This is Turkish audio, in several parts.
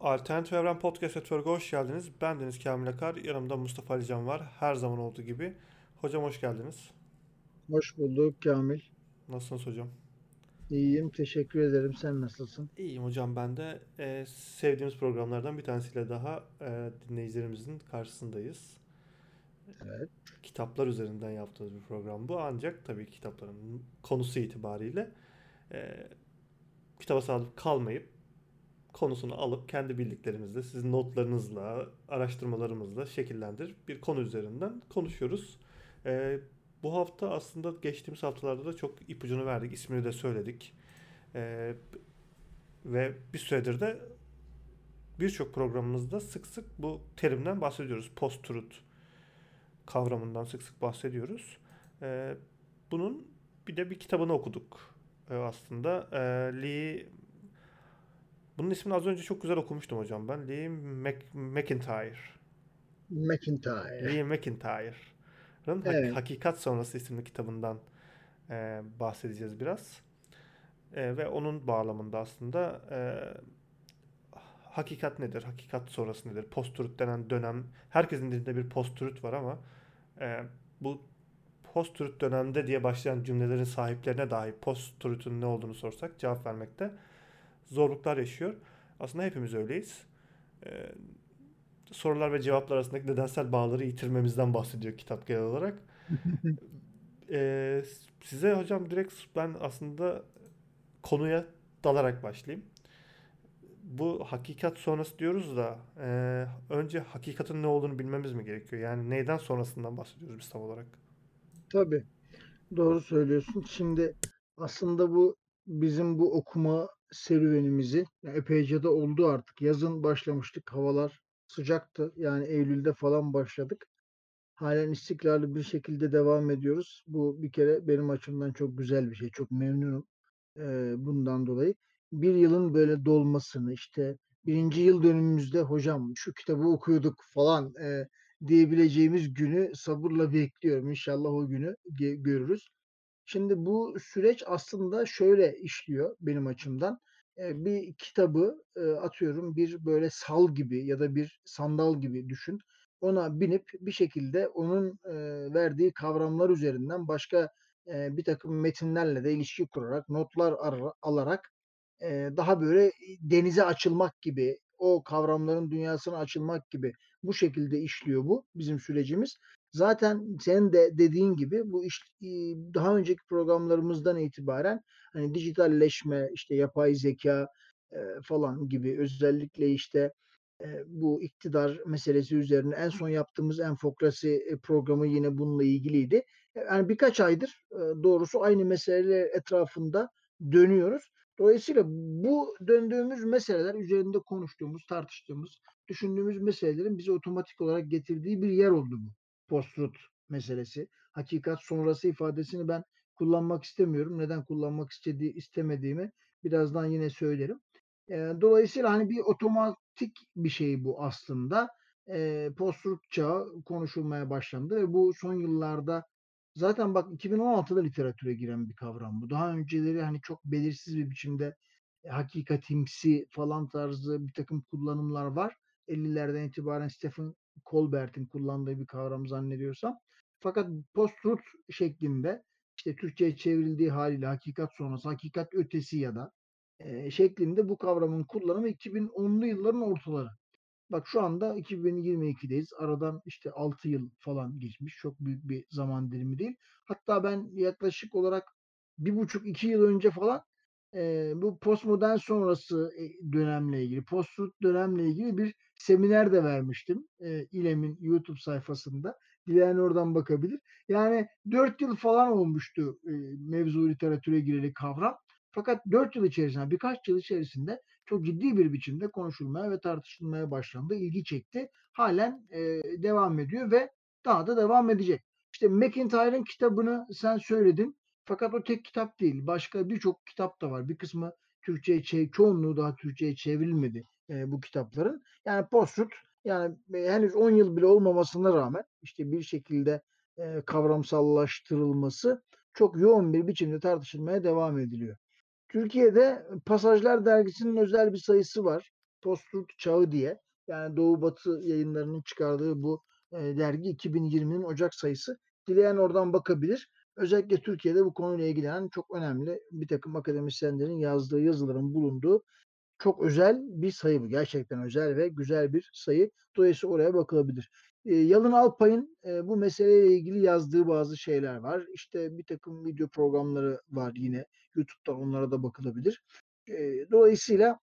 Alternatif Evren Podcast Network'a hoş geldiniz. Ben Deniz Kamil Akar. Yanımda Mustafa Alican var. Her zaman olduğu gibi. Hocam hoş geldiniz. Hoş bulduk Kamil. Nasılsınız hocam? İyiyim, teşekkür ederim. Sen nasılsın? İyiyim hocam ben de. Ee, sevdiğimiz programlardan bir tanesiyle daha e, dinleyicilerimizin karşısındayız. Evet. Kitaplar üzerinden yaptığımız bir program bu. Ancak tabii ki kitapların konusu itibariyle e, kitaba sadık kalmayıp konusunu alıp kendi bildiklerimizle, sizin notlarınızla, araştırmalarımızla şekillendirip bir konu üzerinden konuşuyoruz. Ee, bu hafta aslında geçtiğimiz haftalarda da çok ipucunu verdik, ismini de söyledik. Ee, ve bir süredir de birçok programımızda sık sık bu terimden bahsediyoruz. Post-truth kavramından sık sık bahsediyoruz. Ee, bunun bir de bir kitabını okuduk ee, aslında. Ee, Lee bunun ismini az önce çok güzel okumuştum hocam ben. Lee Mac- McIntyre. McIntyre. Lee McIntyre'ın Evet. Hakikat Sonrası isimli kitabından e, bahsedeceğiz biraz. E, ve onun bağlamında aslında e, hakikat nedir? Hakikat sonrası nedir? Post-truth denen dönem. Herkesin dilinde bir post-truth var ama e, bu post-truth dönemde diye başlayan cümlelerin sahiplerine dahi post-truth'un ne olduğunu sorsak cevap vermekte zorluklar yaşıyor. Aslında hepimiz öyleyiz. E, sorular ve cevaplar arasındaki nedensel bağları yitirmemizden bahsediyor kitap genel olarak. E, size hocam direkt ben aslında konuya dalarak başlayayım. Bu hakikat sonrası diyoruz da e, önce hakikatin ne olduğunu bilmemiz mi gerekiyor? Yani neyden sonrasından bahsediyoruz biz tam olarak? Tabii, doğru söylüyorsun. Şimdi aslında bu bizim bu okuma serüvenimizi ya epeyce de oldu artık. Yazın başlamıştık, havalar sıcaktı. Yani Eylül'de falan başladık. Halen istikrarlı bir şekilde devam ediyoruz. Bu bir kere benim açımdan çok güzel bir şey. Çok memnunum bundan dolayı. Bir yılın böyle dolmasını işte birinci yıl dönümümüzde hocam şu kitabı okuyorduk falan diyebileceğimiz günü sabırla bekliyorum. İnşallah o günü görürüz. Şimdi bu süreç aslında şöyle işliyor benim açımdan. Bir kitabı, atıyorum bir böyle sal gibi ya da bir sandal gibi düşün. Ona binip bir şekilde onun, verdiği kavramlar üzerinden başka, eee, birtakım metinlerle de ilişki kurarak, notlar ara alarak, daha böyle, denize açılmak gibi, o kavramların dünyasına açılmak gibi bu şekilde işliyor bu bizim sürecimiz. Zaten senin de dediğin gibi bu iş daha önceki programlarımızdan itibaren, hani, dijitalleşme, işte, yapay zeka eee, falan gibi özellikle, işte, eee, bu iktidar meselesi üzerine en son yaptığımız enfokrasi, eee, programı yine bununla ilgiliydi. Yani, birkaç aydır, doğrusu aynı meseleler etrafında dönüyoruz. Dolayısıyla bu döndüğümüz meseleler, üzerinde konuştuğumuz, tartıştığımız, düşündüğümüz meselelerin bizi otomatik olarak getirdiği bir yer oldu bu. Post-truth meselesi. Hakikat sonrası ifadesini ben kullanmak istemiyorum. Neden kullanmak istediği istemediğimi birazdan yine söylerim. Eee, dolayısıyla, hani, bir otomatik bir şey bu aslında. Eee, post-truth çağı konuşulmaya başlandı ve bu son yıllarda zaten bak 2016'da literatüre giren bir kavram bu. Daha önceleri, hani, çok belirsiz bir biçimde, eee, hakikatimsi falan tarzı birtakım kullanımlar var. 50'lerden itibaren Stephen Colbert'in kullandığı bir kavram zannediyorsam. Fakat post-truth şeklinde, işte, Türkçe'ye çevrildiği hâliyle hakikat sonrası, hakikat ötesi ya da, eee, şeklinde bu kavramın kullanımı 2010'lu yılların ortaları. Bak şu anda 2022'deyiz. Aradan, işte, 6 yıl falan geçmiş. Çok büyük bir zaman dilimi değil. Hatta ben yaklaşık olarak 1,5-2 yıl önce falan, eee, bu postmodern sonrası, dönemle ilgili, post-truth dönemle ilgili bir seminer de vermiştim, eee, İLEM'in YouTube sayfasında. Dileyen oradan bakabilir. Yani 4 yıl falan olmuştu, eee, mevzu literatüre gireli kavram. Fakat 4 yıl içerisinde, birkaç yıl içerisinde çok ciddi bir biçimde konuşulmaya ve tartışılmaya başlandı. İlgi çekti. Hâlen, eee, devam ediyor ve daha da devam edecek. İşte McIntyre'ın kitabını sen söyledin. Fakat o tek kitap değil. Başka birçok kitap da var. Bir kısmı Türkçe'ye çe çoğunluğu daha Türkçe'ye çevrilmedi, eee, bu kitapların. Yani post-truth, yani, henüz 10 yıl bile olmamasına rağmen, işte, bir şekilde, eee, kavramsallaştırılması çok yoğun bir biçimde tartışılmaya devam ediliyor. Türkiye'de Pasajlar Dergisi'nin özel bir sayısı var. Post-Truth Çağı diye. Yani Doğu Batı Yayınları'nın çıkardığı bu, eee, dergi 2020'nin Ocak sayısı. Dileyen oradan bakabilir. Özellikle Türkiye'de bu konuyla ilgilenen çok önemli birtakım akademisyenlerin yazdığı yazıların bulunduğu çok özel bir sayı bu. Gerçekten özel ve güzel bir sayı. Dolayısıyla oraya bakılabilir. Eee, Yalın Alpay'ın, eee, bu meseleyle ilgili yazdığı bazı şeyler var. İşte birtakım video programları var yine YouTube'dan onlara da bakılabilir. Eee, dolayısıyla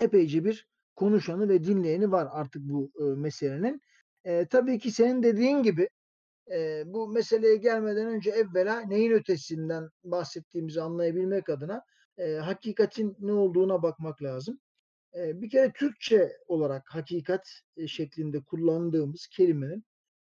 epeyce bir konuşanı ve dinleyeni var artık bu, ııı, meselenin. Eee, tabii ki senin dediğin gibi, eee, bu meseleye gelmeden önce evvela neyin ötesinden bahsettiğimizi anlayabilmek adına, eee, hakikatin ne olduğuna bakmak lazım. Eee, bir kere Türkçe olarak hakikat, eee, şeklinde kullandığımız kelimenin,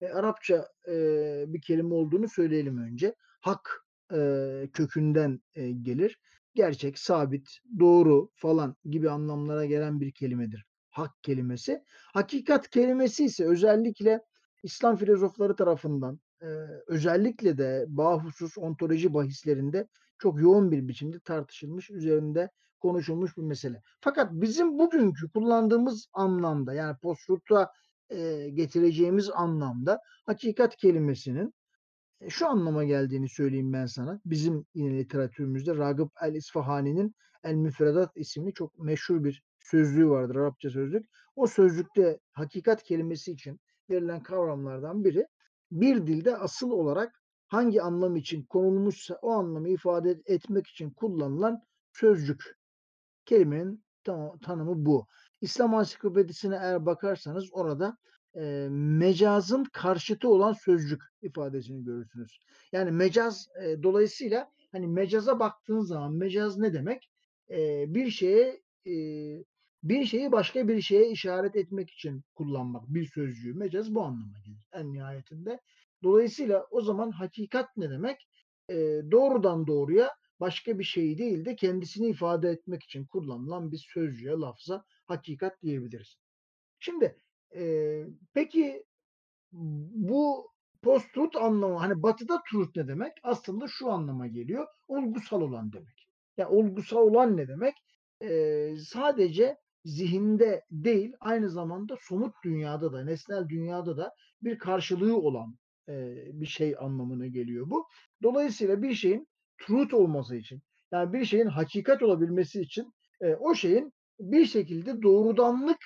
eee, Arapça, eee, bir kelime olduğunu söyleyelim önce. Hak, eee, kökünden, eee, gelir. Gerçek, sabit, doğru falan gibi anlamlara gelen bir kelimedir hak kelimesi. Hakikat kelimesi ise özellikle İslam filozofları tarafından, eee, özellikle de bahusus ontoloji bahislerinde çok yoğun bir biçimde tartışılmış, üzerinde konuşulmuş bir mesele. Fakat bizim bugünkü kullandığımız anlamda yani post-truth'a, eee, getireceğimiz anlamda hakikat kelimesinin, eee, şu anlama geldiğini söyleyeyim ben sana. Bizim yine literatürümüzde Ragıp el-İsfahani'nin El-Müfredat isimli çok meşhur bir sözlüğü vardır, Arapça sözlük. O sözlükte hakikat kelimesi için verilen kavramlardan biri, bir dilde asıl olarak hangi anlam için konulmuşsa o anlamı ifade etmek için kullanılan sözcük. Kelimenin ta tanımı bu. İslam Ansiklopedisi'ne eğer bakarsanız orada, eee, mecazın karşıtı olan sözcük ifadesini görürsünüz. Yani mecaz, eee, dolayısıyla hani mecaza baktığınız zaman mecaz ne demek? Eee, bir şeye, eee, bir şeyi başka bir şeye işaret etmek için kullanmak bir sözcüğü. Mecaz bu anlama gelir en nihayetinde. Dolayısıyla o zaman hakikat ne demek? Eee, doğrudan doğruya başka bir şeyi değil de kendisini ifade etmek için kullanılan bir sözcüğe, lafza hakikat diyebiliriz. Şimdi, eee, peki bu post-truth anlamı, hani Batı'da truth ne demek? Aslında şu anlama geliyor, olgusal olan demek. Ya olgusal olan ne demek? Eee, sadece zihinde değil, aynı zamanda somut dünyada da, nesnel dünyada da bir karşılığı olan, eee, bir şey anlamına geliyor bu. Dolayısıyla bir şeyin truth olması için, yani bir şeyin hakikat olabilmesi için, eee, o şeyin bir şekilde doğrudanlık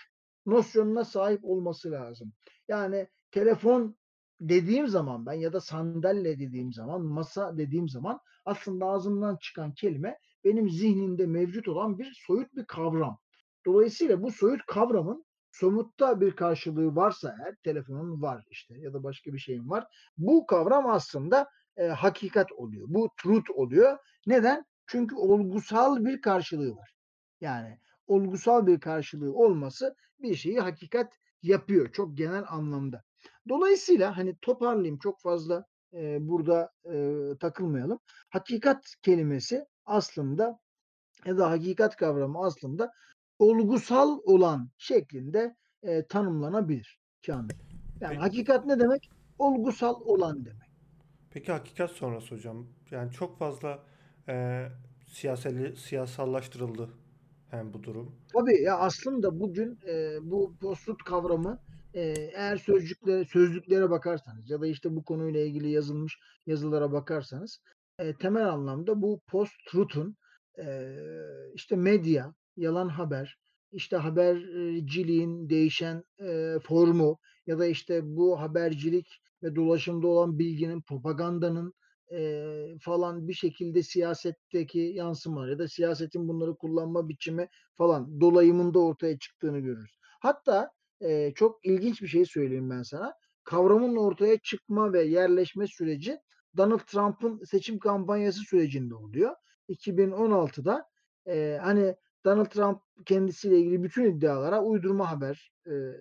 nosyonuna sahip olması lazım. Yani telefon dediğim zaman ben ya da sandalye dediğim zaman, masa dediğim zaman aslında ağzımdan çıkan kelime benim zihnimde mevcut olan bir soyut bir kavram. Dolayısıyla bu soyut kavramın somutta bir karşılığı varsa eğer, telefonun var işte ya da başka bir şeyin var. Bu kavram aslında, eee, hakikat oluyor. Bu truth oluyor. Neden? Çünkü olgusal bir karşılığı var. Yani olgusal bir karşılığı olması bir şeyi hakikat yapıyor çok genel anlamda. Dolayısıyla hani toparlayayım çok fazla, eee, burada, eee, takılmayalım. Hakikat kelimesi aslında ya da hakikat kavramı aslında olgusal olan şeklinde, eee, tanımlanabilir Kamil. Yani Peki. hakikat ne demek? Olgusal olan demek. Peki hakikat sonrası hocam. Yani çok fazla eee siyaseli, siyasallaştırıldı hem bu durum. Tabii ya aslında bugün eee, bu post-truth kavramı eee, eğer sözcüklere, sözlüklere bakarsanız ya da işte bu konuyla ilgili yazılmış yazılara bakarsanız eee, temel anlamda bu post-truth'un eee, işte medya, yalan haber, işte haberciliğin değişen eee, formu ya da işte bu habercilik ve dolaşımda olan bilginin, propagandanın eee, falan bir şekilde siyasetteki yansımaları ya da siyasetin bunları kullanma biçimi falan dolayımında ortaya çıktığını görürüz. Hatta eee, çok ilginç bir şey söyleyeyim ben sana. Kavramın ortaya çıkma ve yerleşme süreci Donald Trump'ın seçim kampanyası sürecinde oluyor. 2016'da eee, hani Donald Trump kendisiyle ilgili bütün iddialara uydurma haber eee,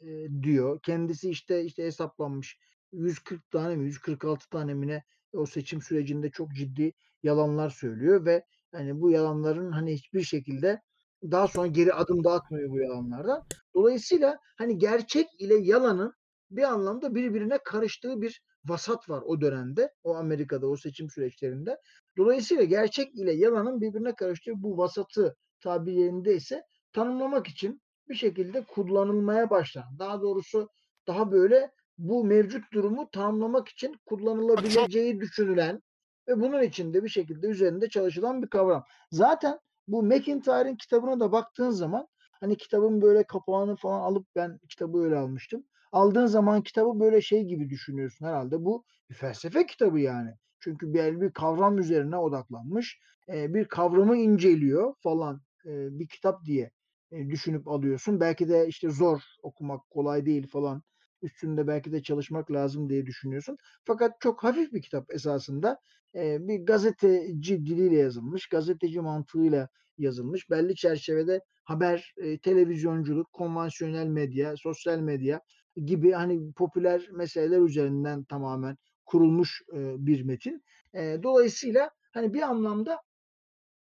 eee, diyor. Kendisi işte işte hesaplanmış 140 tane mi 146 tane mi ne o seçim sürecinde çok ciddi yalanlar söylüyor ve hani bu yalanların hani hiçbir şekilde daha sonra geri adım da atmıyor bu yalanlardan. Dolayısıyla hani gerçek ile yalanın bir anlamda birbirine karıştığı bir vasat var o dönemde. O Amerika'da o seçim süreçlerinde. Dolayısıyla gerçek ile yalanın birbirine karıştığı bu vasatı tabir yerindeyse tanımlamak için bir şekilde kullanılmaya başlandı. Daha doğrusu daha böyle bu mevcut durumu tamamlamak için kullanılabileceği düşünülen ve bunun için de bir şekilde üzerinde çalışılan bir kavram. Zaten bu McIntyre'in kitabına da baktığın zaman hani kitabın böyle kapağını falan alıp ben kitabı öyle almıştım. Aldığın zaman kitabı böyle şey gibi düşünüyorsun herhalde. Bu bir felsefe kitabı yani. Çünkü bir, bir kavram üzerine odaklanmış. E, bir kavramı inceliyor falan e, bir kitap diye e, düşünüp alıyorsun. Belki de işte zor okumak kolay değil falan. Üstünde belki de çalışmak lazım diye düşünüyorsun. Fakat çok hafif bir kitap esasında. E, bir gazeteci diliyle yazılmış, gazeteci mantığıyla yazılmış. Belli çerçevede haber, e, televizyonculuk, konvansiyonel medya, sosyal medya gibi hani popüler meseleler üzerinden tamamen kurulmuş e, bir metin. E, dolayısıyla hani bir anlamda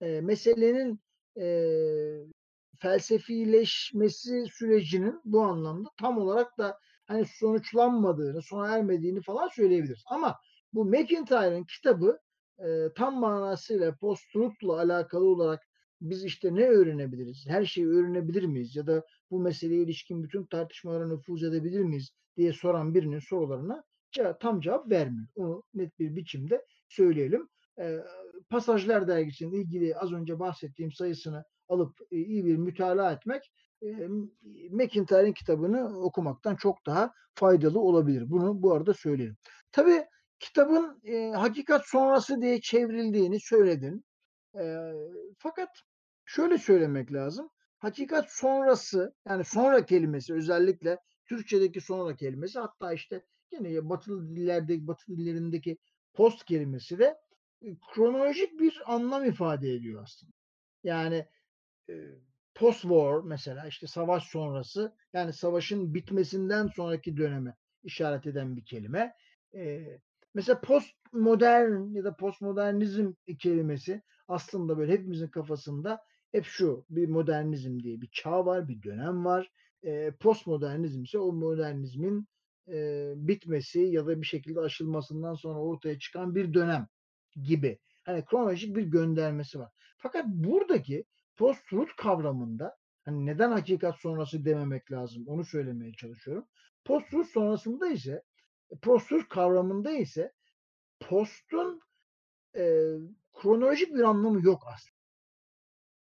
e, meselenin e, felsefileşmesi sürecinin bu anlamda tam olarak da hani sonuçlanmadığını, sona ermediğini falan söyleyebiliriz. Ama bu McIntyre'ın kitabı tam manasıyla post-truth'la alakalı olarak biz işte ne öğrenebiliriz? Her şeyi öğrenebilir miyiz? Ya da bu meseleye ilişkin bütün tartışmalara nüfuz edebilir miyiz? diye soran birinin sorularına tam cevap vermiyor. Onu net bir biçimde söyleyelim. Pasajlar dergisinin ilgili az önce bahsettiğim sayısını alıp e, iyi bir mütalaa etmek e, McIntyre'in kitabını okumaktan çok daha faydalı olabilir. Bunu bu arada söyleyelim. Tabii kitabın e, hakikat sonrası diye çevrildiğini söyledin. E, fakat şöyle söylemek lazım. Hakikat sonrası yani sonra kelimesi özellikle Türkçedeki sonra kelimesi hatta işte yine batılı dillerdeki batılı dillerindeki post kelimesi de kronolojik bir anlam ifade ediyor aslında. Yani post war mesela işte savaş sonrası yani savaşın bitmesinden sonraki döneme işaret eden bir kelime. mesela postmodern ya da postmodernizm kelimesi aslında böyle hepimizin kafasında hep şu bir modernizm diye bir çağ var, bir dönem var. E, postmodernizm ise o modernizmin e, bitmesi ya da bir şekilde aşılmasından sonra ortaya çıkan bir dönem gibi. Hani kronolojik bir göndermesi var. Fakat buradaki post-truth kavramında hani neden hakikat sonrası dememek lazım onu söylemeye çalışıyorum. Post-truth sonrasında ise post-truth kavramında ise postun e, kronolojik bir anlamı yok aslında.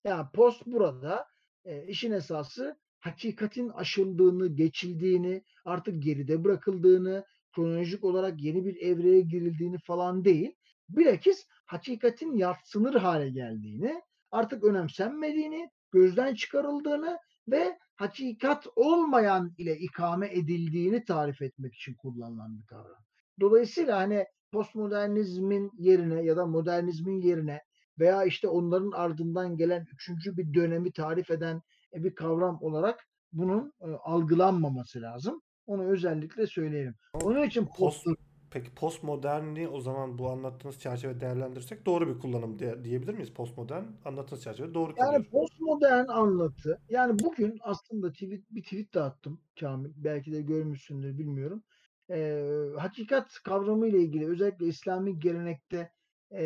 Yani post burada e, işin esası hakikatin aşıldığını, geçildiğini, artık geride bırakıldığını, kronolojik olarak yeni bir evreye girildiğini falan değil. Bilakis hakikatin yatsınır hale geldiğini, artık önemsenmediğini, gözden çıkarıldığını ve hakikat olmayan ile ikame edildiğini tarif etmek için kullanılan bir kavram. Dolayısıyla hani postmodernizmin yerine ya da modernizmin yerine veya işte onların ardından gelen üçüncü bir dönemi tarif eden bir kavram olarak bunun e, algılanmaması lazım. Onu özellikle söyleyelim. Onun için post, Peki postmoderni o zaman bu anlattığınız çerçeve değerlendirirsek doğru bir kullanım diye, diyebilir miyiz? Postmodern anlattığınız çerçeve doğru kalıyor. Yani postmodern anlatı. Yani bugün aslında tweet, bir tweet de attım Kamil. Belki de görmüşsündür bilmiyorum. Ee, hakikat kavramı ile ilgili özellikle İslami gelenekte e,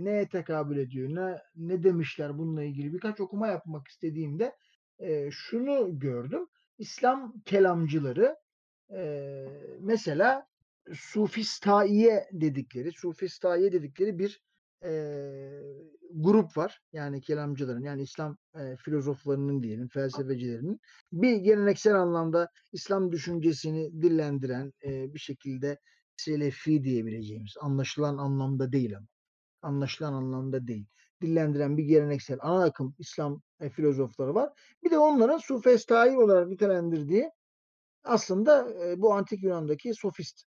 neye tekabül ediyor? Ne, ne demişler bununla ilgili birkaç okuma yapmak istediğimde e, şunu gördüm. İslam kelamcıları e, mesela Sufistaiye dedikleri, Sufistaiye dedikleri bir e, grup var. Yani kelamcıların, yani İslam e, filozoflarının diyelim, felsefecilerinin bir geleneksel anlamda İslam düşüncesini dillendiren e, bir şekilde selefi diyebileceğimiz, anlaşılan anlamda değil ama, anlaşılan anlamda değil, dillendiren bir geleneksel ana akım İslam filozofları var. Bir de onların Sufistai olarak nitelendirdiği aslında e, bu antik Yunan'daki sofist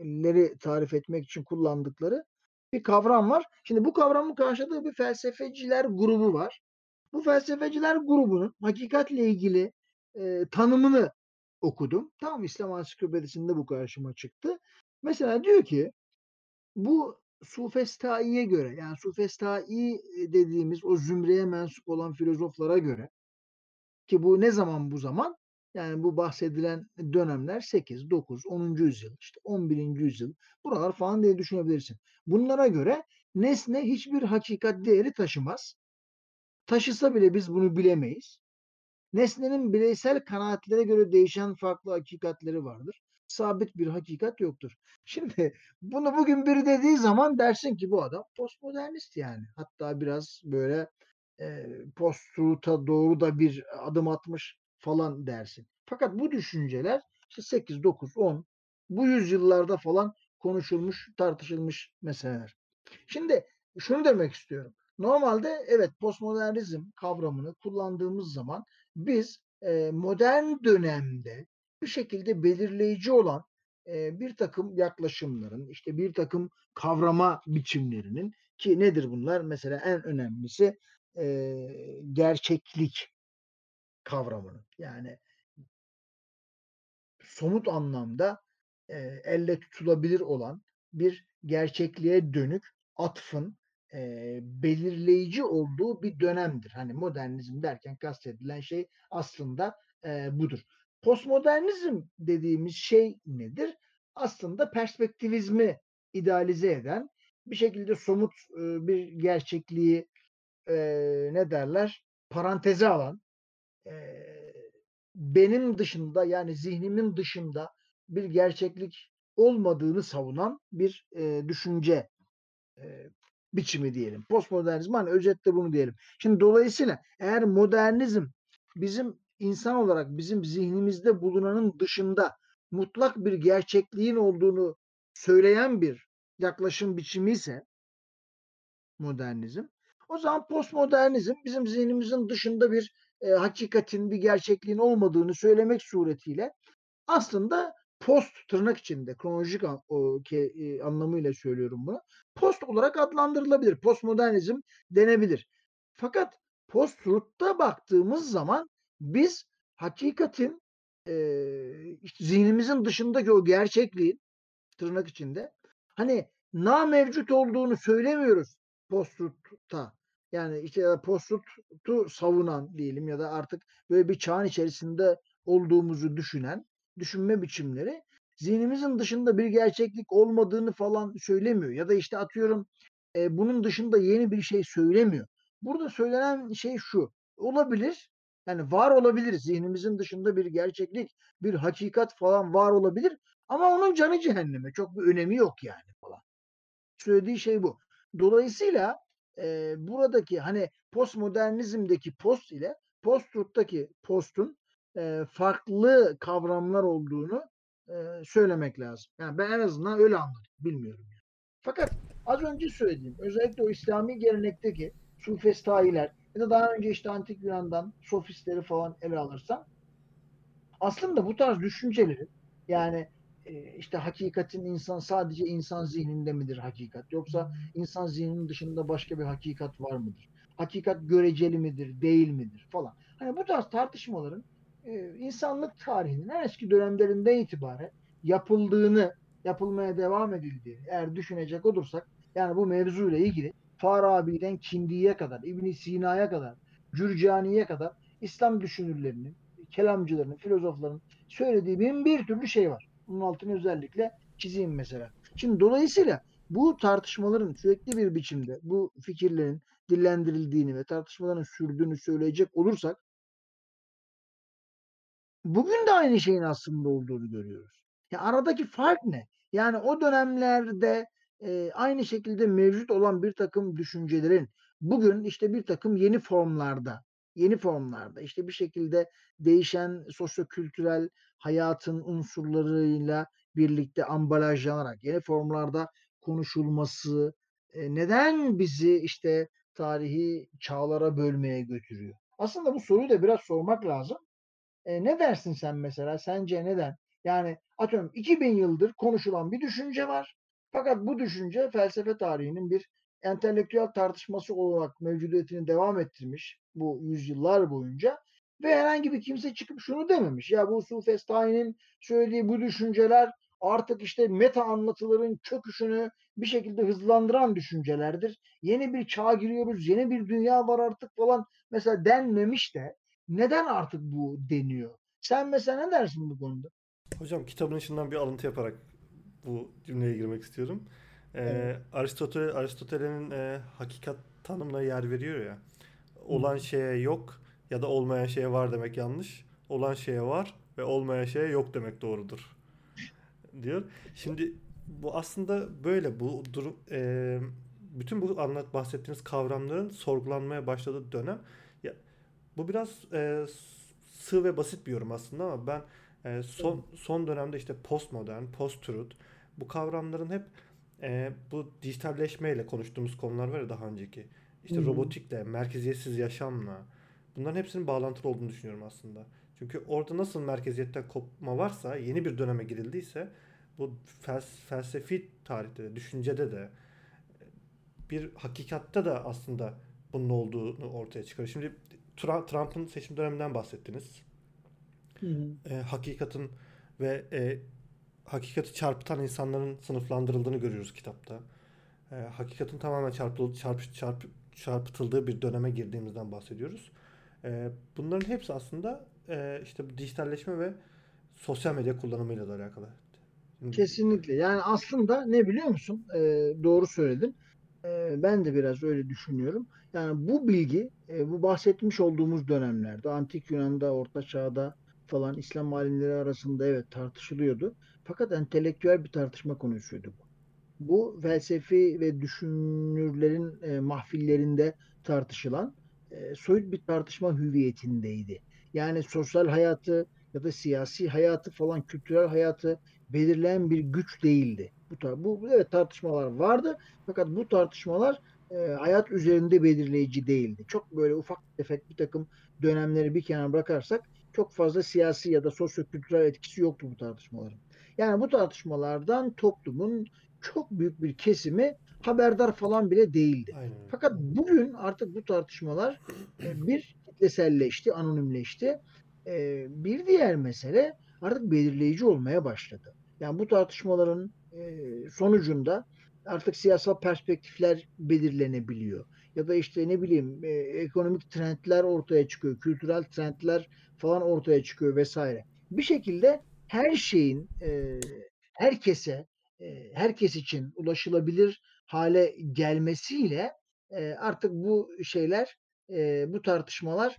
leri tarif etmek için kullandıkları bir kavram var. Şimdi bu kavramın karşıladığı bir felsefeciler grubu var. Bu felsefeciler grubunun hakikatle ilgili e, tanımını okudum. Tam İslam Ansiklopedisi'nde bu karşıma çıktı. Mesela diyor ki bu Sufestai'ye göre yani Sufestai dediğimiz o zümreye mensup olan filozoflara göre ki bu ne zaman bu zaman? Yani bu bahsedilen dönemler 8, 9, 10. yüzyıl, işte 11. yüzyıl buralar falan diye düşünebilirsin. Bunlara göre nesne hiçbir hakikat değeri taşımaz. Taşısa bile biz bunu bilemeyiz. Nesnenin bireysel kanaatlere göre değişen farklı hakikatleri vardır. Sabit bir hakikat yoktur. Şimdi bunu bugün biri dediği zaman dersin ki bu adam postmodernist yani. Hatta biraz böyle e, post-truth'a doğru da bir adım atmış falan dersin. Fakat bu düşünceler işte 8, 9, 10 bu yüzyıllarda falan konuşulmuş, tartışılmış meseleler. Şimdi şunu demek istiyorum. Normalde evet postmodernizm kavramını kullandığımız zaman biz e, modern dönemde şekilde belirleyici olan bir takım yaklaşımların, işte bir takım kavrama biçimlerinin ki nedir bunlar? Mesela en önemlisi e, gerçeklik kavramını. Yani somut anlamda e, elle tutulabilir olan bir gerçekliğe dönük atfın e, belirleyici olduğu bir dönemdir. Hani modernizm derken kastedilen şey aslında e, budur. Postmodernizm dediğimiz şey nedir? Aslında perspektivizmi idealize eden, bir şekilde somut bir gerçekliği ne derler paranteze alan, benim dışında yani zihnimin dışında bir gerçeklik olmadığını savunan bir düşünce biçimi diyelim. Postmodernizm hani özetle bunu diyelim. Şimdi dolayısıyla eğer modernizm bizim insan olarak bizim zihnimizde bulunanın dışında mutlak bir gerçekliğin olduğunu söyleyen bir yaklaşım biçimi ise modernizm. O zaman postmodernizm bizim zihnimizin dışında bir e, hakikatin, bir gerçekliğin olmadığını söylemek suretiyle aslında post tırnak içinde kronolojik an, o, ke, e, anlamıyla söylüyorum bunu. Post olarak adlandırılabilir. Postmodernizm denebilir. Fakat post-truth'ta baktığımız zaman biz hakikatin e, işte zihnimizin dışındaki o gerçekliğin tırnak içinde hani na mevcut olduğunu söylemiyoruz post-truth'ta. Yani işte post-truth'u savunan diyelim ya da artık böyle bir çağın içerisinde olduğumuzu düşünen düşünme biçimleri zihnimizin dışında bir gerçeklik olmadığını falan söylemiyor. Ya da işte atıyorum e, bunun dışında yeni bir şey söylemiyor. Burada söylenen şey şu. Olabilir. Yani var olabilir. Zihnimizin dışında bir gerçeklik, bir hakikat falan var olabilir. Ama onun canı cehenneme. Çok bir önemi yok yani falan. Söylediği şey bu. Dolayısıyla e, buradaki hani postmodernizmdeki post ile post-truth'taki postun e, farklı kavramlar olduğunu e, söylemek lazım. Yani ben en azından öyle anladım. Bilmiyorum. Fakat az önce söylediğim özellikle o İslami gelenekteki sufestahiler ya da daha önce işte antik Yunan'dan sofistleri falan ele alırsam aslında bu tarz düşünceleri yani işte hakikatin insan sadece insan zihninde midir hakikat yoksa insan zihninin dışında başka bir hakikat var mıdır? Hakikat göreceli midir, değil midir falan. Hani bu tarz tartışmaların e, insanlık tarihinin en eski dönemlerinden itibaren yapıldığını, yapılmaya devam edildiğini eğer düşünecek olursak yani bu mevzuyla ilgili Farabi'den Kindi'ye kadar, İbn Sina'ya kadar, Cürcani'ye kadar İslam düşünürlerinin, kelamcılarının, filozofların söylediği bin bir türlü şey var. Bunun altını özellikle çizeyim mesela. Şimdi dolayısıyla bu tartışmaların sürekli bir biçimde bu fikirlerin dillendirildiğini ve tartışmaların sürdüğünü söyleyecek olursak bugün de aynı şeyin aslında olduğunu görüyoruz. Ya aradaki fark ne? Yani o dönemlerde e, aynı şekilde mevcut olan bir takım düşüncelerin bugün işte bir takım yeni formlarda, yeni formlarda işte bir şekilde değişen sosyo-kültürel hayatın unsurlarıyla birlikte ambalajlanarak yeni formlarda konuşulması e, neden bizi işte tarihi çağlara bölmeye götürüyor? Aslında bu soruyu da biraz sormak lazım. E, ne dersin sen mesela? Sence neden? Yani atıyorum 2000 yıldır konuşulan bir düşünce var. Fakat bu düşünce felsefe tarihinin bir entelektüel tartışması olarak mevcudiyetini devam ettirmiş bu yüzyıllar boyunca ve herhangi bir kimse çıkıp şunu dememiş. Ya bu Sufestani'nin söylediği bu düşünceler artık işte meta anlatıların çöküşünü bir şekilde hızlandıran düşüncelerdir. Yeni bir çağa giriyoruz, yeni bir dünya var artık falan mesela denmemiş de neden artık bu deniyor? Sen mesela ne dersin bu konuda? Hocam kitabın içinden bir alıntı yaparak bu cümleye girmek istiyorum. Ee, evet. Aristoteles Aristoteles'in e, hakikat tanımına yer veriyor ya. Olan Hı. şeye yok, Ya da olmayan şeye var demek yanlış. Olan şeye var ve olmayan şeye yok demek doğrudur diyor. Şimdi bu aslında böyle bu durum e, bütün bu anlat bahsettiğimiz kavramların sorgulanmaya başladığı dönem ya bu biraz e, sığ ve basit bir yorum aslında ama ben e, son son dönemde işte postmodern, post-truth bu kavramların hep e, bu dijitalleşmeyle konuştuğumuz konular var ya daha önceki. İşte Hı hı. robotikle, merkeziyetsiz yaşamla bunların hepsinin bağlantılı olduğunu düşünüyorum aslında. Çünkü orada nasıl merkeziyetten kopma varsa, yeni bir döneme girildiyse bu fels- felsefi tarihte de, düşüncede de bir hakikatte de aslında bunun olduğunu ortaya çıkarıyor. Şimdi Trump'ın seçim döneminden bahsettiniz. Hı hı. E, hakikatin ve e, hakikati çarpıtan insanların sınıflandırıldığını görüyoruz kitapta. E, hakikatin tamamen çarpıl, çarp, çarp, çarpıtıldığı bir döneme girdiğimizden bahsediyoruz. E, bunların hepsi aslında e, işte dijitalleşme ve sosyal medya kullanımıyla da alakalı. Kesinlikle. Yani aslında ne biliyor musun? Ee, doğru söyledin. Ee, ben de biraz öyle düşünüyorum. Yani bu bilgi, e, bu bahsetmiş olduğumuz dönemlerde, Antik Yunan'da, Orta Çağ'da falan İslam alimleri arasında evet tartışılıyordu. Fakat entelektüel bir tartışma konusuydu bu. Bu felsefi ve düşünürlerin e, mahfillerinde tartışılan e, soyut bir tartışma hüviyetindeydi. Yani sosyal hayatı ya da siyasi hayatı falan kültürel hayatı belirleyen bir güç değildi. Bu, bu evet tartışmalar vardı fakat bu tartışmalar e, hayat üzerinde belirleyici değildi. Çok böyle ufak tefek bir takım dönemleri bir kenara bırakarsak çok fazla siyasi ya da sosyo-kültürel etkisi yoktu bu tartışmaların. Yani bu tartışmalardan toplumun çok büyük bir kesimi haberdar falan bile değildi. aynen. Fakat bugün artık bu tartışmalar e, bir kitleselleşti, anonimleşti. E, bir diğer mesele artık belirleyici olmaya başladı. Yani bu tartışmaların e, sonucunda artık siyasal perspektifler belirlenebiliyor. Ya da işte ne bileyim e, ekonomik trendler ortaya çıkıyor, kültürel trendler falan ortaya çıkıyor vesaire. Bir şekilde her şeyin e, herkese, e, herkes için ulaşılabilir hale gelmesiyle e, artık bu şeyler, e, bu tartışmalar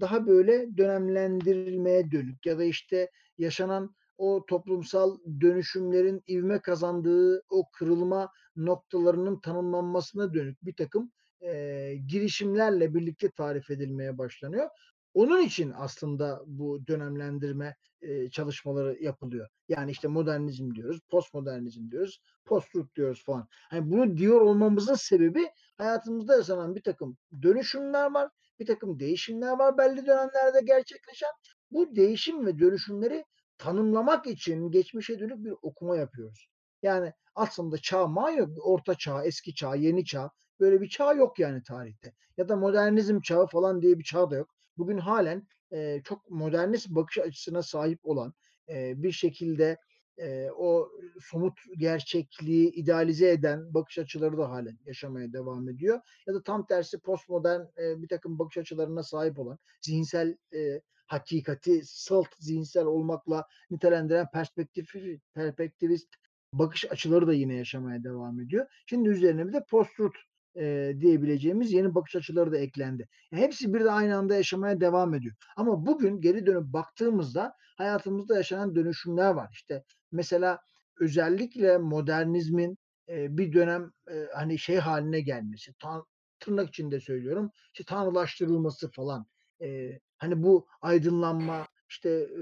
daha böyle dönemlendirilmeye dönük ya da işte yaşanan o toplumsal dönüşümlerin ivme kazandığı o kırılma noktalarının tanımlanmasına dönük bir takım e, girişimlerle birlikte tarif edilmeye başlanıyor. Onun için aslında bu dönemlendirme e, çalışmaları yapılıyor. Yani işte modernizm diyoruz, postmodernizm diyoruz, post-truth diyoruz falan. Hani bunu diyor olmamızın sebebi hayatımızda yaşanan bir takım dönüşümler var, bir takım değişimler var belli dönemlerde gerçekleşen. Bu değişim ve dönüşümleri tanımlamak için geçmişe dönük bir okuma yapıyoruz. Yani aslında çağ mağ yok. Orta çağ, eski çağ, yeni çağ. Böyle bir çağ yok yani tarihte. Ya da modernizm çağı falan diye bir çağ da yok. Bugün halen e, çok modernist bakış açısına sahip olan e, bir şekilde e, o somut gerçekliği idealize eden bakış açıları da halen yaşamaya devam ediyor. Ya da tam tersi postmodern e, bir takım bakış açılarına sahip olan zihinsel e, hakikati salt zihinsel olmakla nitelendiren perspektif, perspektivist bakış açıları da yine yaşamaya devam ediyor. Şimdi üzerine bir de post-truth e, diyebileceğimiz yeni bakış açıları da eklendi. Yani hepsi bir de aynı anda yaşamaya devam ediyor. Ama bugün geri dönüp baktığımızda hayatımızda yaşanan dönüşümler var. İşte mesela özellikle modernizmin e, bir dönem e, hani şey haline gelmesi, tan- tırnak içinde söylüyorum, işte tanrılaştırılması falan. E, hani bu aydınlanma, işte e,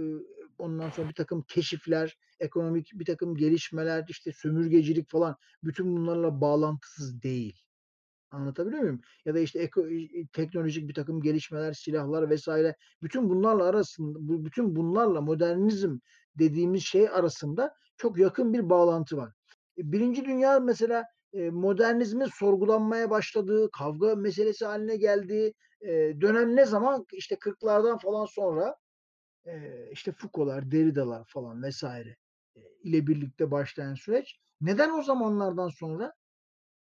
ondan sonra bir takım keşifler, ekonomik bir takım gelişmeler, işte sömürgecilik falan bütün bunlarla bağlantısız değil. Anlatabiliyor muyum? Ya da işte eko, teknolojik bir takım gelişmeler, silahlar vesaire bütün bunlarla arasında bütün bunlarla modernizm dediğimiz şey arasında çok yakın bir bağlantı var. E, Birinci Dünya mesela e, modernizmin sorgulanmaya başladığı, kavga meselesi haline geldiği e, dönem ne zaman? İşte 40'lardan falan sonra işte Foucault'lar, Derrida'lar falan vesaire ile birlikte başlayan süreç. Neden o zamanlardan sonra?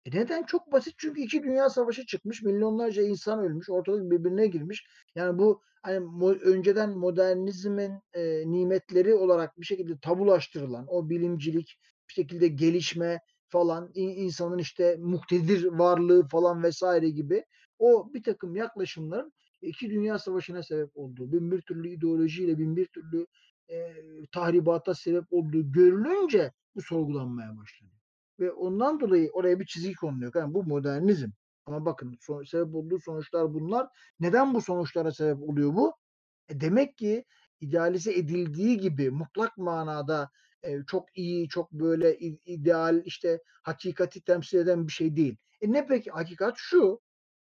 E neden? Çok basit çünkü iki dünya savaşı çıkmış, milyonlarca insan ölmüş, ortalık birbirine girmiş. Yani bu hani mo- önceden modernizmin e, nimetleri olarak bir şekilde tabulaştırılan o bilimcilik, bir şekilde gelişme falan, in- insanın işte muktedir varlığı falan vesaire gibi o bir takım yaklaşımların iki dünya savaşına sebep olduğu, bin bir türlü ideolojiyle bin bir türlü e, tahribata sebep olduğu görülünce bu sorgulanmaya başlanıyor. Ve ondan dolayı oraya bir çizgi konuluyor. Yani bu modernizm. Ama bakın son, sebep olduğu sonuçlar bunlar. Neden bu sonuçlara sebep oluyor bu? E demek ki idealize edildiği gibi mutlak manada e, çok iyi, çok böyle ideal işte hakikati temsil eden bir şey değil. E ne peki hakikat şu?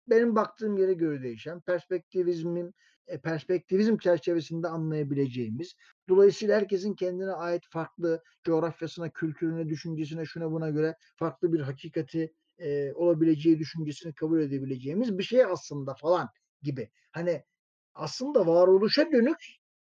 Benim baktığım yere göre değişen perspektivizmin e, perspektivizm çerçevesinde anlayabileceğimiz, dolayısıyla herkesin kendine ait farklı coğrafyasına, kültürüne, düşüncesine, şuna buna göre farklı bir hakikati e, olabileceği düşüncesini kabul edebileceğimiz bir şey aslında falan gibi. Hani aslında varoluşa dönük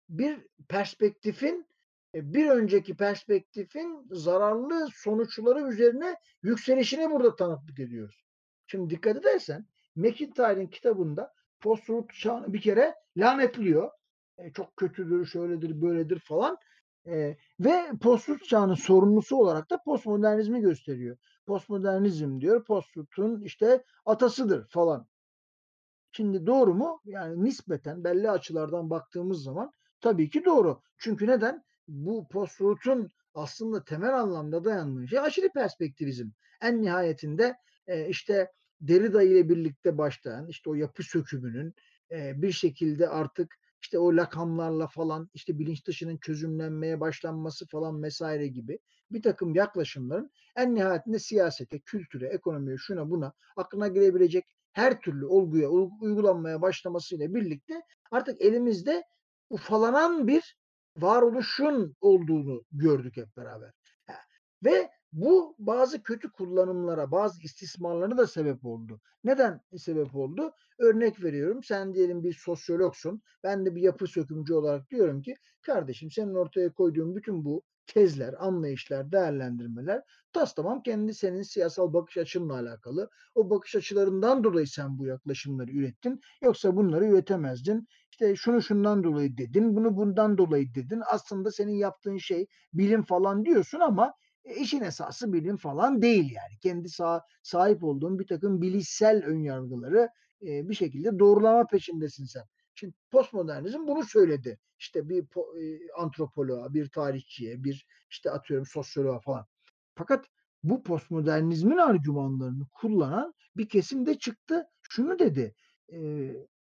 bir perspektifin e, bir önceki perspektifin zararlı sonuçları üzerine yükselişini burada tanıklık ediyoruz. Şimdi dikkat edersen McIntyre'in kitabında post-truth bir kere lanetliyor. E, çok kötüdür, şöyledir, böyledir falan. E, ve post-truth sorumlusu olarak da postmodernizmi gösteriyor. Postmodernizm diyor, post-truth'un işte atasıdır falan. Şimdi doğru mu? Yani nispeten belli açılardan baktığımız zaman tabii ki doğru. Çünkü neden? Bu post-truth'un aslında temel anlamda dayandığı şey aşırı perspektivizm. En nihayetinde e, işte Derrida ile birlikte başlayan işte o yapı sökümünün e, bir şekilde artık işte o lakamlarla falan işte bilinç dışının çözümlenmeye başlanması falan vesaire gibi bir takım yaklaşımların en nihayetinde siyasete, kültüre, ekonomiye, şuna buna aklına gelebilecek her türlü olguya uygulanmaya başlamasıyla birlikte artık elimizde ufalanan bir varoluşun olduğunu gördük hep beraber. Ve bu bazı kötü kullanımlara, bazı istismarlara da sebep oldu. Neden sebep oldu? Örnek veriyorum. Sen diyelim bir sosyologsun. Ben de bir yapı sökümcü olarak diyorum ki kardeşim senin ortaya koyduğun bütün bu tezler, anlayışlar, değerlendirmeler tas tamam kendi senin siyasal bakış açınla alakalı. O bakış açılarından dolayı sen bu yaklaşımları ürettin. Yoksa bunları üretemezdin. İşte şunu şundan dolayı dedin, bunu bundan dolayı dedin. Aslında senin yaptığın şey bilim falan diyorsun ama e, işin esası bilim falan değil yani. Kendi sah sahip olduğun bir takım bilişsel önyargıları e, bir şekilde doğrulama peşindesin sen. Şimdi postmodernizm bunu söyledi. İşte bir e, antropoloğa, bir tarihçiye, bir işte atıyorum sosyoloğa falan. Fakat bu postmodernizmin argümanlarını kullanan bir kesim de çıktı. Şunu dedi. E,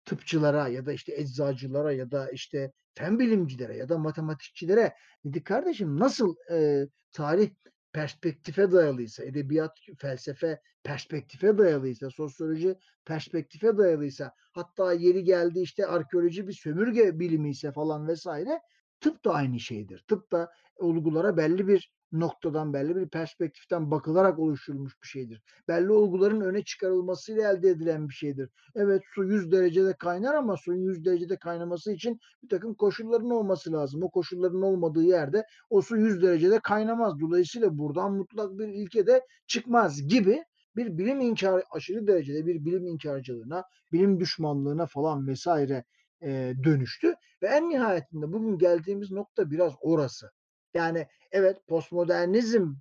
tıpçılara ya da işte eczacılara ya da işte fen bilimcilere ya da matematikçilere dedi kardeşim nasıl e, tarih perspektife dayalıysa, edebiyat, felsefe perspektife dayalıysa, sosyoloji perspektife dayalıysa, hatta yeri geldi işte arkeoloji bir sömürge bilimi ise falan vesaire tıp da aynı şeydir. Tıp da olgulara belli bir noktadan belli bir perspektiften bakılarak oluşturulmuş bir şeydir. Belli olguların öne çıkarılmasıyla elde edilen bir şeydir. Evet su 100 derecede kaynar ama suyun 100 derecede kaynaması için bir takım koşulların olması lazım. O koşulların olmadığı yerde o su 100 derecede kaynamaz. Dolayısıyla buradan mutlak bir ilke de çıkmaz gibi bir bilim inkar aşırı derecede bir bilim inkarcılığına, bilim düşmanlığına falan vesaire e, dönüştü ve en nihayetinde bugün geldiğimiz nokta biraz orası. Yani evet postmodernizm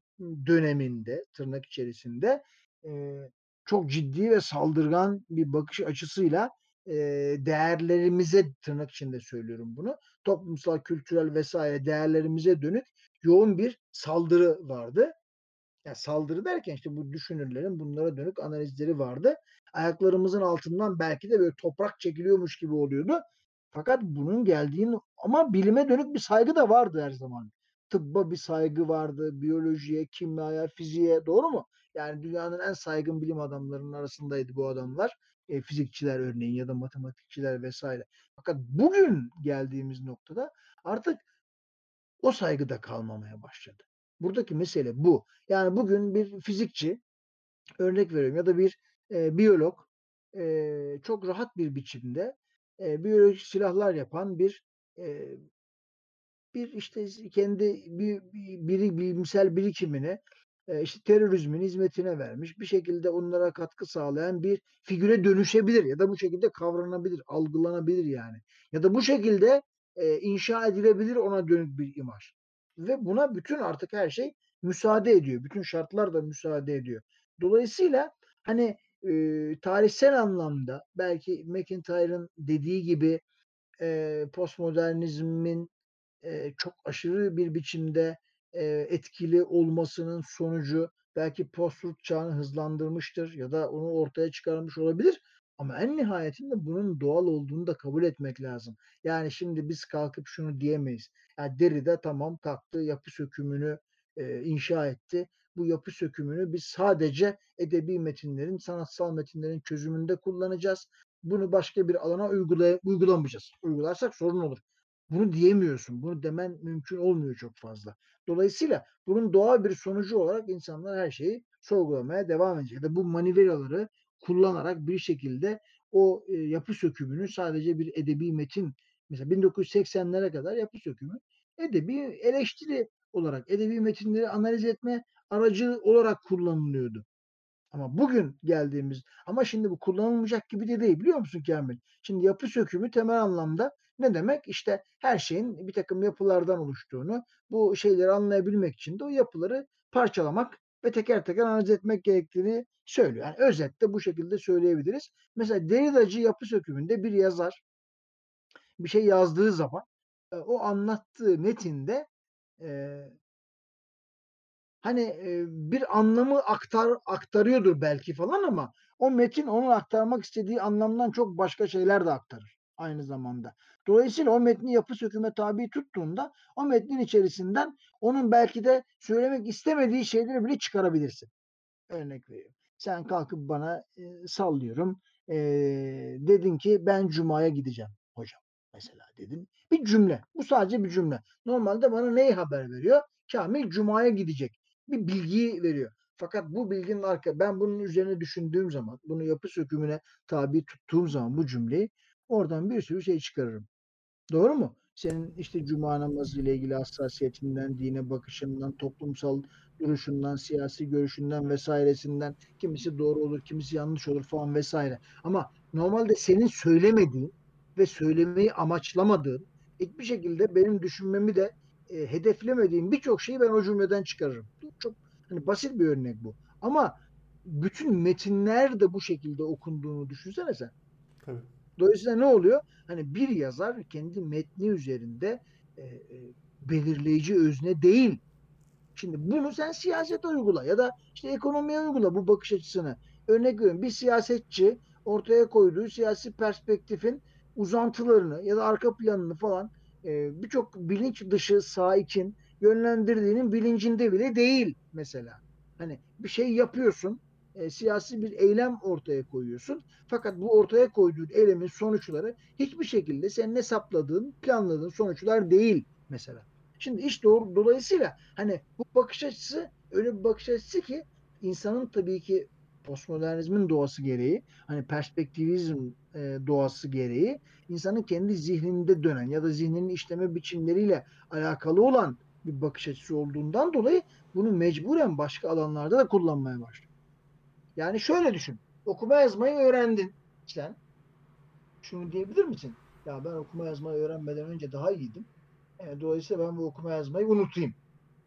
döneminde tırnak içerisinde e, çok ciddi ve saldırgan bir bakış açısıyla e, değerlerimize tırnak içinde söylüyorum bunu. Toplumsal, kültürel vesaire değerlerimize dönük yoğun bir saldırı vardı. Yani saldırı derken işte bu düşünürlerin bunlara dönük analizleri vardı. Ayaklarımızın altından belki de böyle toprak çekiliyormuş gibi oluyordu. Fakat bunun geldiğini ama bilime dönük bir saygı da vardı her zaman tıbba bir saygı vardı, biyolojiye, kimyaya, fiziğe doğru mu? Yani dünyanın en saygın bilim adamlarının arasındaydı bu adamlar. E, fizikçiler örneğin ya da matematikçiler vesaire. Fakat bugün geldiğimiz noktada artık o saygı da kalmamaya başladı. Buradaki mesele bu. Yani bugün bir fizikçi örnek veriyorum ya da bir e, biyolog e, çok rahat bir biçimde e, biyolojik silahlar yapan bir e, bir işte kendi bir, bir bilimsel birikimini e, işte terörizmin hizmetine vermiş bir şekilde onlara katkı sağlayan bir figüre dönüşebilir ya da bu şekilde kavranabilir, algılanabilir yani. Ya da bu şekilde e, inşa edilebilir ona dönük bir imaj. Ve buna bütün artık her şey müsaade ediyor. Bütün şartlar da müsaade ediyor. Dolayısıyla hani e, tarihsel anlamda belki McIntyre'ın dediği gibi e, postmodernizmin e, çok aşırı bir biçimde e, etkili olmasının sonucu belki post-truth çağını hızlandırmıştır ya da onu ortaya çıkarmış olabilir. Ama en nihayetinde bunun doğal olduğunu da kabul etmek lazım. Yani şimdi biz kalkıp şunu diyemeyiz. Yani Derrida tamam kalktı yapı sökümünü e, inşa etti. Bu yapı sökümünü biz sadece edebi metinlerin, sanatsal metinlerin çözümünde kullanacağız. Bunu başka bir alana uygulay uygulamayacağız. Uygularsak sorun olur. Bunu diyemiyorsun. Bunu demen mümkün olmuyor çok fazla. Dolayısıyla bunun doğal bir sonucu olarak insanlar her şeyi sorgulamaya devam edecek. Ya da bu manivelaları kullanarak bir şekilde o e, yapı sökümünü sadece bir edebi metin mesela 1980'lere kadar yapı sökümü edebi eleştiri olarak edebi metinleri analiz etme aracı olarak kullanılıyordu. Ama bugün geldiğimiz ama şimdi bu kullanılmayacak gibi de değil biliyor musun Kamil? Şimdi yapı sökümü temel anlamda ne demek? İşte her şeyin bir takım yapılardan oluştuğunu, bu şeyleri anlayabilmek için de o yapıları parçalamak ve teker teker analiz etmek gerektiğini söylüyor. Yani özetle bu şekilde söyleyebiliriz. Mesela Derrida'cı yapı sökümünde bir yazar bir şey yazdığı zaman e, o anlattığı metinde e, hani e, bir anlamı aktar aktarıyordur belki falan ama o metin onun aktarmak istediği anlamdan çok başka şeyler de aktarır aynı zamanda. Dolayısıyla o metni yapı söküme tabi tuttuğunda o metnin içerisinden onun belki de söylemek istemediği şeyleri bile çıkarabilirsin. Örnek veriyorum. Sen kalkıp bana e, sallıyorum. E, dedin ki ben Cuma'ya gideceğim hocam mesela dedin. Bir cümle. Bu sadece bir cümle. Normalde bana neyi haber veriyor? Kamil Cuma'ya gidecek. Bir bilgiyi veriyor. Fakat bu bilginin arka ben bunun üzerine düşündüğüm zaman, bunu yapı sökümüne tabi tuttuğum zaman bu cümleyi oradan bir sürü şey çıkarırım. Doğru mu? Senin işte cuma namazı ile ilgili hassasiyetinden, dine bakışından, toplumsal duruşundan, siyasi görüşünden vesairesinden kimisi doğru olur, kimisi yanlış olur falan vesaire. Ama normalde senin söylemediğin ve söylemeyi amaçlamadığın hiçbir şekilde benim düşünmemi de e, hedeflemediğim birçok şeyi ben o cümleden çıkarırım. Çok hani basit bir örnek bu. Ama bütün metinler de bu şekilde okunduğunu düşünsene sen. Tabii. Dolayısıyla ne oluyor? Hani bir yazar kendi metni üzerinde e, e, belirleyici özne değil. Şimdi bunu sen siyasete uygula ya da işte ekonomiye uygula bu bakış açısını. Örnek veriyorum bir siyasetçi ortaya koyduğu siyasi perspektifin uzantılarını ya da arka planını falan e, birçok bilinç dışı sağ için yönlendirdiğinin bilincinde bile değil mesela. Hani bir şey yapıyorsun, e, siyasi bir eylem ortaya koyuyorsun. Fakat bu ortaya koyduğun eylemin sonuçları hiçbir şekilde senin hesapladığın, planladığın sonuçlar değil mesela. Şimdi iş doğru dolayısıyla hani bu bakış açısı öyle bir bakış açısı ki insanın tabii ki postmodernizmin doğası gereği hani perspektivizm e, doğası gereği insanın kendi zihninde dönen ya da zihninin işleme biçimleriyle alakalı olan bir bakış açısı olduğundan dolayı bunu mecburen başka alanlarda da kullanmaya başlıyor. Yani şöyle düşün. Okuma yazmayı öğrendin sen. Şunu diyebilir misin? Ya ben okuma yazmayı öğrenmeden önce daha iyiydim. E, dolayısıyla ben bu okuma yazmayı unutayım.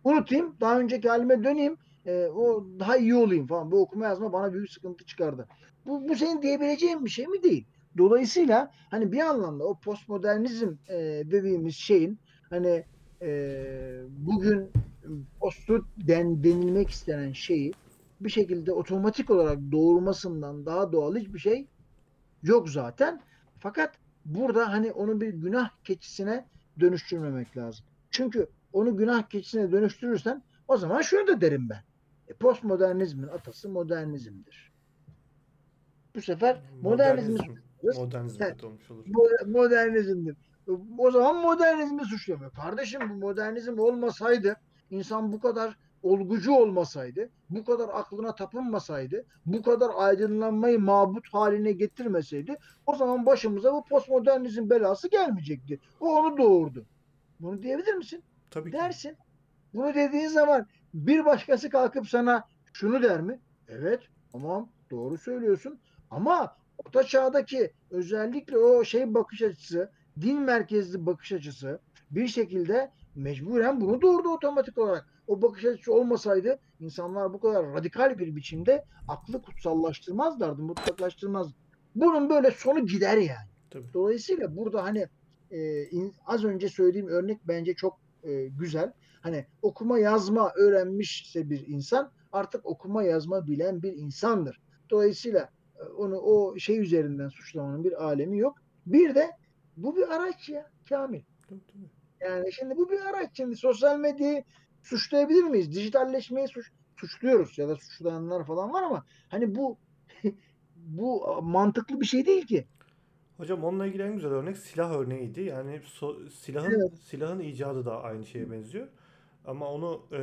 Unutayım. Daha önceki halime döneyim e, o daha iyi olayım falan. Bu okuma yazma bana büyük sıkıntı çıkardı. Bu, bu senin diyebileceğin bir şey mi değil? Dolayısıyla hani bir anlamda o postmodernizm e, dediğimiz şeyin hani e, bugün postut den, denilmek istenen şeyi bir şekilde otomatik olarak doğurmasından daha doğal hiçbir şey yok zaten. Fakat burada hani onu bir günah keçisine dönüştürmemek lazım. Çünkü onu günah keçisine dönüştürürsen o zaman şunu da derim ben. E, postmodernizmin atası modernizmdir. Bu sefer modernizmi Modernizm evet, olmuş olur. Modernizmdir. O zaman modernizmi suçlamıyor. Kardeşim bu modernizm olmasaydı insan bu kadar olgucu olmasaydı, bu kadar aklına tapınmasaydı, bu kadar aydınlanmayı mabut haline getirmeseydi o zaman başımıza bu postmodernizm belası gelmeyecekti. O onu doğurdu. Bunu diyebilir misin? Tabii Dersin. Ki. Bunu dediğin zaman bir başkası kalkıp sana şunu der mi? Evet tamam doğru söylüyorsun ama orta çağdaki özellikle o şey bakış açısı din merkezli bakış açısı bir şekilde mecburen bunu doğurdu otomatik olarak. O bakış açısı olmasaydı insanlar bu kadar radikal bir biçimde aklı kutsallaştırmazlardı, mutlaklaştırmaz. Bunun böyle sonu gider yani. Tabii. Dolayısıyla burada hani e, in, az önce söylediğim örnek bence çok e, güzel. Hani okuma yazma öğrenmişse bir insan artık okuma yazma bilen bir insandır. Dolayısıyla e, onu o şey üzerinden suçlamanın bir alemi yok. Bir de bu bir araç ya Kamil. Yani şimdi bu bir araç. Şimdi sosyal medyayı suçlayabilir miyiz? Dijitalleşmeyi suç, suçluyoruz ya da suçlayanlar falan var ama hani bu bu mantıklı bir şey değil ki. Hocam onunla ilgili en güzel örnek silah örneğiydi. Yani so- silahın Evet. silahın icadı da aynı şeye benziyor. Ama onu e,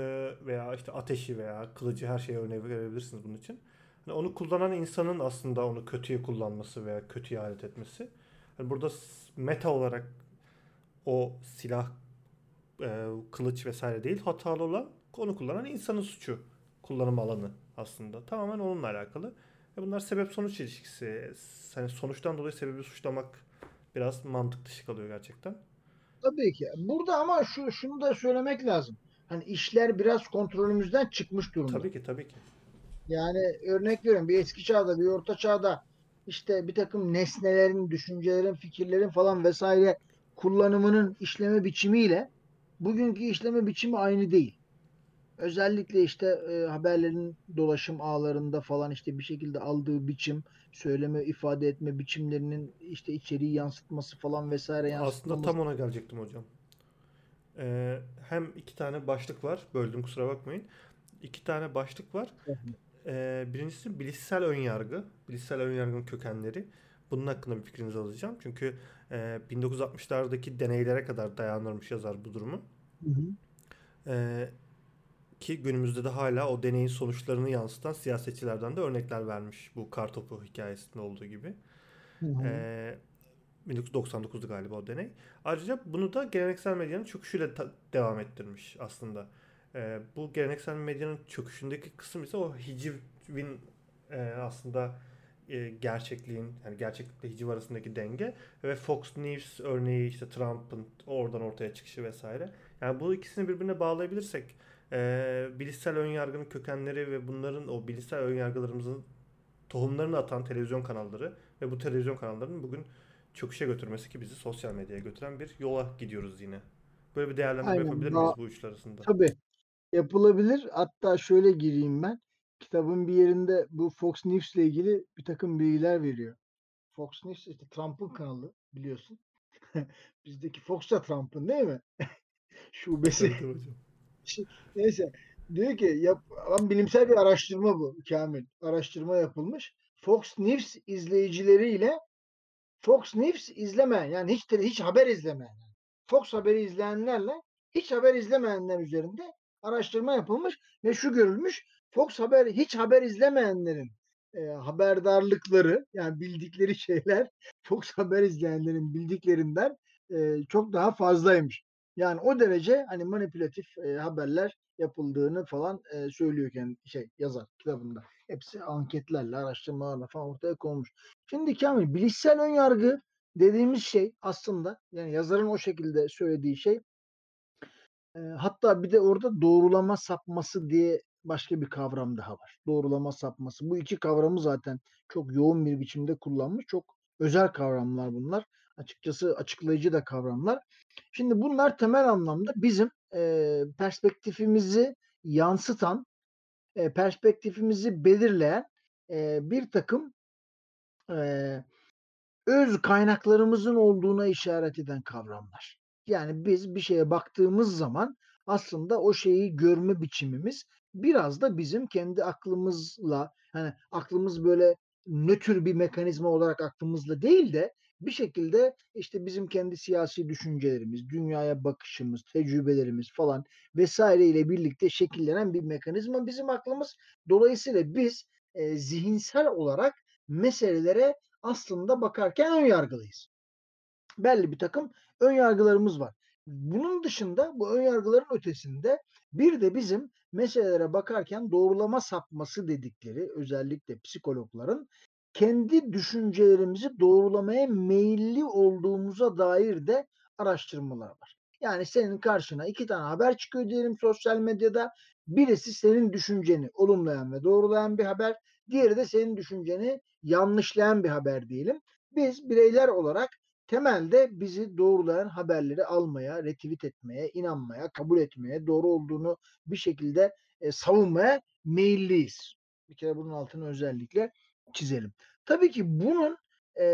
veya işte ateşi veya kılıcı her şeye örnek verebilirsiniz bunun için. Hani onu kullanan insanın aslında onu kötüye kullanması veya kötüye alet etmesi. Hani burada meta olarak o silah, e, kılıç vesaire değil hatalı olan onu kullanan insanın suçu. Kullanım alanı aslında. Tamamen onunla alakalı. Ve bunlar sebep sonuç ilişkisi. Hani sonuçtan dolayı sebebi suçlamak biraz mantık dışı kalıyor gerçekten. Tabii ki. Burada ama şu şunu da söylemek lazım. Hani işler biraz kontrolümüzden çıkmış durumda. Tabii ki tabii ki. Yani örnek veriyorum bir eski çağda, bir orta çağda işte bir takım nesnelerin, düşüncelerin, fikirlerin falan vesaire kullanımının işleme biçimiyle bugünkü işleme biçimi aynı değil. Özellikle işte e, haberlerin dolaşım ağlarında falan işte bir şekilde aldığı biçim, söyleme, ifade etme biçimlerinin işte içeriği yansıtması falan vesaire Aslında yansıtılması. tam ona gelecektim hocam. Ee, hem iki tane başlık var. Böldüm kusura bakmayın. İki tane başlık var. Ee, birincisi bilişsel önyargı. Bilişsel önyargının kökenleri. Bunun hakkında bir fikrinizi alacağım. Çünkü e, 1960'lardaki deneylere kadar dayanırmış yazar bu durumu. Hı hı. Ee, ki günümüzde de hala o deneyin sonuçlarını yansıtan siyasetçilerden de örnekler vermiş. Bu kartopu hikayesinde olduğu gibi. Hı hı. Ee, 1999'du galiba o deney. Ayrıca bunu da geleneksel medyanın çöküşüyle ta- devam ettirmiş aslında. Ee, bu geleneksel medyanın çöküşündeki kısım ise o hicivin e, aslında e, gerçekliğin yani gerçeklikle hiciv arasındaki denge ve Fox News örneği işte Trump'ın oradan ortaya çıkışı vesaire. Yani bu ikisini birbirine bağlayabilirsek e, bilişsel önyargının kökenleri ve bunların o bilişsel önyargılarımızın tohumlarını atan televizyon kanalları ve bu televizyon kanallarının bugün çöküşe götürmesi ki bizi sosyal medyaya götüren bir yola gidiyoruz yine. Böyle bir değerlendirme Aynen. yapabilir miyiz bu üçler arasında? tabii yapılabilir. Hatta şöyle gireyim ben. Kitabın bir yerinde bu Fox News ile ilgili bir takım bilgiler veriyor. Fox News işte Trump'ın kanalı biliyorsun. Bizdeki Fox da Trump'ın değil mi? Şubesi. Şey, Neyse. Diyor ki yap, bilimsel bir araştırma bu Kamil. Araştırma yapılmış. Fox News izleyicileriyle Fox News izlemeyen yani hiç hiç haber izlemeyen. Fox haberi izleyenlerle hiç haber izlemeyenler üzerinde araştırma yapılmış ve şu görülmüş. Fox haber hiç haber izlemeyenlerin e, haberdarlıkları yani bildikleri şeyler Fox haber izleyenlerin bildiklerinden e, çok daha fazlaymış. Yani o derece hani manipülatif e, haberler yapıldığını falan e, söylüyor kendi şey yazar kitabında. Hepsi anketlerle, araştırmalarla falan ortaya konmuş. Şimdi Kamil bilişsel önyargı dediğimiz şey aslında yani yazarın o şekilde söylediği şey e, hatta bir de orada doğrulama sapması diye başka bir kavram daha var. Doğrulama sapması. Bu iki kavramı zaten çok yoğun bir biçimde kullanmış. Çok özel kavramlar bunlar. Açıkçası açıklayıcı da kavramlar. Şimdi bunlar temel anlamda bizim e, perspektifimizi yansıtan, e, perspektifimizi belirleyen e, bir takım e, öz kaynaklarımızın olduğuna işaret eden kavramlar. Yani biz bir şeye baktığımız zaman aslında o şeyi görme biçimimiz biraz da bizim kendi aklımızla hani aklımız böyle nötr bir mekanizma olarak aklımızla değil de bir şekilde işte bizim kendi siyasi düşüncelerimiz, dünyaya bakışımız, tecrübelerimiz falan vesaire ile birlikte şekillenen bir mekanizma bizim aklımız. Dolayısıyla biz e, zihinsel olarak meselelere aslında bakarken ön yargılıyız. Belli bir takım ön yargılarımız var. Bunun dışında bu ön yargıların ötesinde bir de bizim meselelere bakarken doğrulama sapması dedikleri özellikle psikologların kendi düşüncelerimizi doğrulamaya meyilli olduğumuza dair de araştırmalar var. Yani senin karşına iki tane haber çıkıyor diyelim sosyal medyada. Birisi senin düşünceni olumlayan ve doğrulayan bir haber. Diğeri de senin düşünceni yanlışlayan bir haber diyelim. Biz bireyler olarak temelde bizi doğrulayan haberleri almaya, retweet etmeye, inanmaya, kabul etmeye, doğru olduğunu bir şekilde e, savunmaya meyilliyiz. Bir kere bunun altını özellikle çizelim. Tabii ki bunun e,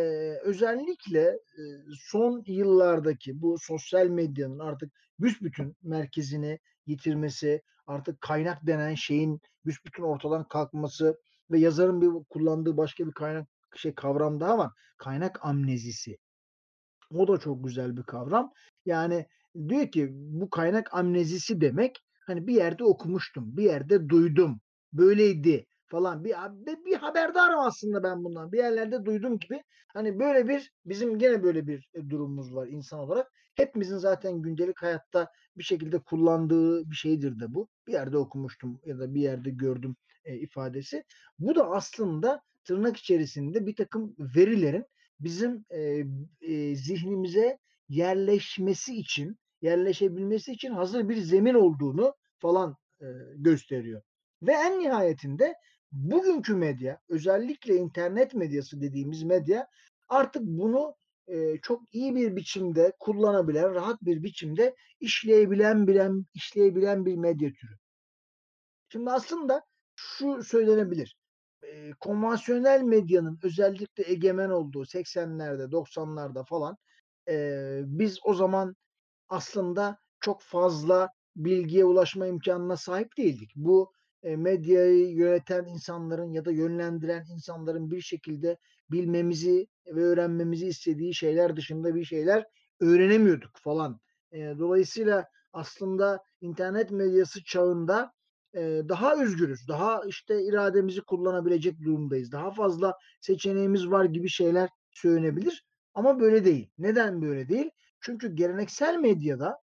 özellikle e, son yıllardaki bu sosyal medyanın artık büsbütün merkezini yitirmesi, artık kaynak denen şeyin büsbütün ortadan kalkması ve yazarın bir kullandığı başka bir kaynak şey kavram daha var. Kaynak amnezisi. O da çok güzel bir kavram. Yani diyor ki bu kaynak amnezisi demek hani bir yerde okumuştum, bir yerde duydum, böyleydi falan bir bir haberdarım aslında ben bundan. Bir yerlerde duydum gibi. Hani böyle bir bizim gene böyle bir e, durumumuz var insan olarak. Hepimizin zaten gündelik hayatta bir şekilde kullandığı bir şeydir de bu. Bir yerde okumuştum ya da bir yerde gördüm e, ifadesi. Bu da aslında tırnak içerisinde bir takım verilerin bizim e, e, zihnimize yerleşmesi için, yerleşebilmesi için hazır bir zemin olduğunu falan e, gösteriyor. Ve en nihayetinde bugünkü medya, özellikle internet medyası dediğimiz medya artık bunu e, çok iyi bir biçimde kullanabilen, rahat bir biçimde işleyebilen, bilen, işleyebilen bir medya türü. Şimdi aslında şu söylenebilir. E, konvansiyonel medyanın özellikle egemen olduğu 80'lerde, 90'larda falan e, biz o zaman aslında çok fazla bilgiye ulaşma imkanına sahip değildik. Bu e, medyayı yöneten insanların ya da yönlendiren insanların bir şekilde bilmemizi ve öğrenmemizi istediği şeyler dışında bir şeyler öğrenemiyorduk falan. E, dolayısıyla aslında internet medyası çağında daha özgürüz, daha işte irademizi kullanabilecek durumdayız. Daha fazla seçeneğimiz var gibi şeyler söylenebilir ama böyle değil. Neden böyle değil? Çünkü geleneksel medyada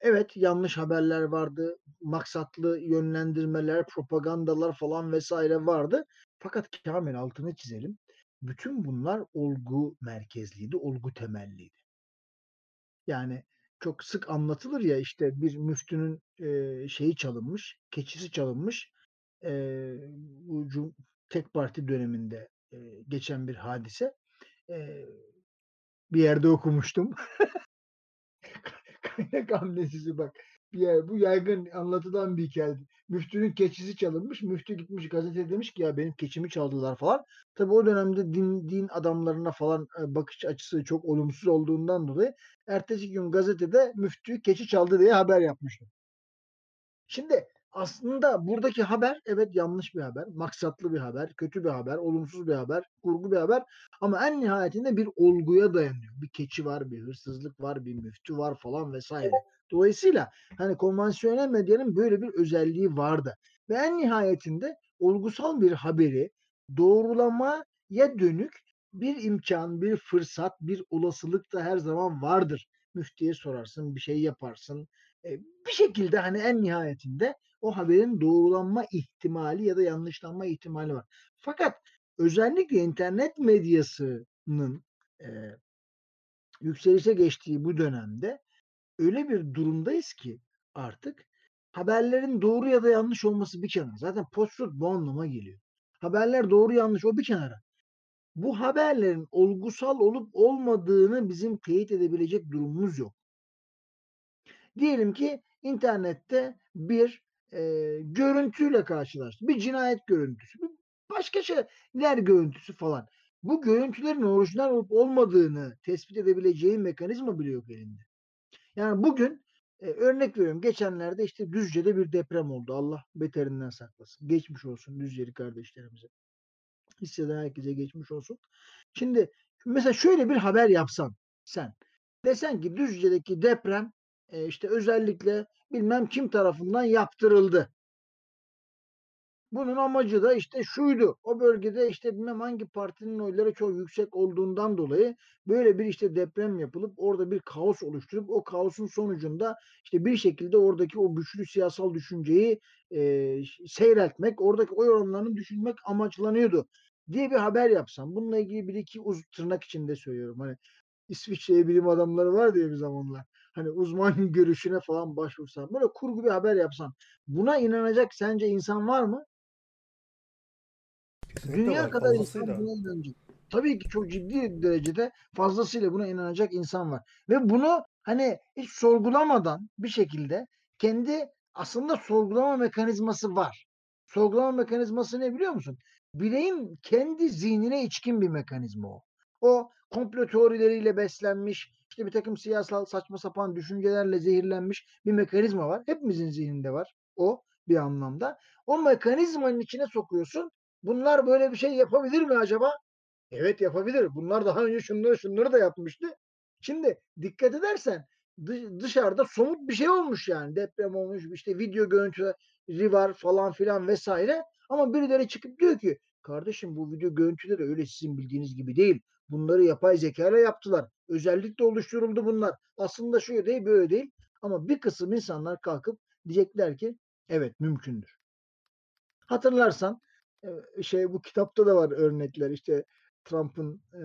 evet, yanlış haberler vardı, maksatlı yönlendirmeler, propagandalar falan vesaire vardı. Fakat Kamil altını çizelim. Bütün bunlar olgu merkezliydi, olgu temelliydi. Yani çok sık anlatılır ya işte bir müftünün eee, şeyi çalınmış, keçisi çalınmış. Eee, bu tek parti döneminde eee, geçen bir hadise. Eee, bir yerde okumuştum. Kaynak hamlesi bak. Ya, bu yaygın anlatılan bir hikayedir. Müftünün keçisi çalınmış. Müftü gitmiş gazeteye demiş ki ya benim keçimi çaldılar falan. Tabii o dönemde din, din adamlarına falan e, bakış açısı çok olumsuz olduğundan dolayı ertesi gün gazetede müftü keçi çaldı diye haber yapmıştı. Şimdi aslında buradaki haber evet yanlış bir haber, maksatlı bir haber, kötü bir haber, olumsuz bir haber, kurgu bir haber ama en nihayetinde bir olguya dayanıyor. Bir keçi var, bir hırsızlık var, bir müftü var falan vesaire. Dolayısıyla hani konvansiyonel medyanın böyle bir özelliği vardı. Ve en nihayetinde olgusal bir haberi doğrulamaya dönük bir imkan, bir fırsat, bir olasılık da her zaman vardır. Müftiye sorarsın, bir şey yaparsın. Bir şekilde hani en nihayetinde o haberin doğrulanma ihtimali ya da yanlışlanma ihtimali var. Fakat özellikle internet medyasının e, yükselişe geçtiği bu dönemde öyle bir durumdayız ki artık haberlerin doğru ya da yanlış olması bir kenara. Zaten post bu anlama geliyor. Haberler doğru yanlış o bir kenara. Bu haberlerin olgusal olup olmadığını bizim teyit edebilecek durumumuz yok. Diyelim ki internette bir Eee, görüntüyle karşılaştı. Bir cinayet görüntüsü, bir başka şeyler görüntüsü falan. Bu görüntülerin orijinal olup olmadığını tespit edebileceği mekanizma bile yok elinde. Yani bugün eee, örnek veriyorum geçenlerde işte Düzce'de bir deprem oldu. Allah beterinden saklasın. Geçmiş olsun Düzceli kardeşlerimize. Hisseden herkese geçmiş olsun. Şimdi mesela şöyle bir haber yapsan sen. Desen ki Düzce'deki deprem e, işte özellikle bilmem kim tarafından yaptırıldı. Bunun amacı da işte şuydu. O bölgede işte bilmem hangi partinin oyları çok yüksek olduğundan dolayı böyle bir işte deprem yapılıp orada bir kaos oluşturup o kaosun sonucunda işte bir şekilde oradaki o güçlü siyasal düşünceyi e, seyreltmek, oradaki oy oranlarını düşünmek amaçlanıyordu diye bir haber yapsam. Bununla ilgili bir iki uz tırnak içinde söylüyorum. Hani İsviçre bilim adamları var diye bir zamanlar. Hani uzman görüşüne falan başvursan, böyle kurgu bir haber yapsan, buna inanacak sence insan var mı? Kesinlikle Dünya var. kadar insan Fazlasıyla. buna inanacak. Tabii ki çok ciddi derecede fazlasıyla buna inanacak insan var. Ve bunu hani hiç sorgulamadan bir şekilde kendi aslında sorgulama mekanizması var. Sorgulama mekanizması ne biliyor musun? Bireyin kendi zihnine içkin bir mekanizma o. O komplo teorileriyle beslenmiş, işte bir takım siyasal saçma sapan düşüncelerle zehirlenmiş bir mekanizma var. Hepimizin zihninde var o bir anlamda. O mekanizmanın içine sokuyorsun. Bunlar böyle bir şey yapabilir mi acaba? Evet yapabilir. Bunlar daha önce şunları şunları da yapmıştı. Şimdi dikkat edersen dı- dışarıda somut bir şey olmuş yani. Deprem olmuş, işte video görüntüleri var falan filan vesaire. Ama birileri çıkıp diyor ki kardeşim bu video görüntüleri öyle sizin bildiğiniz gibi değil. Bunları yapay zeka ile yaptılar. Özellikle oluşturuldu bunlar. Aslında şöyle değil böyle değil. Ama bir kısım insanlar kalkıp diyecekler ki evet mümkündür. Hatırlarsan şey bu kitapta da var örnekler işte Trump'ın e,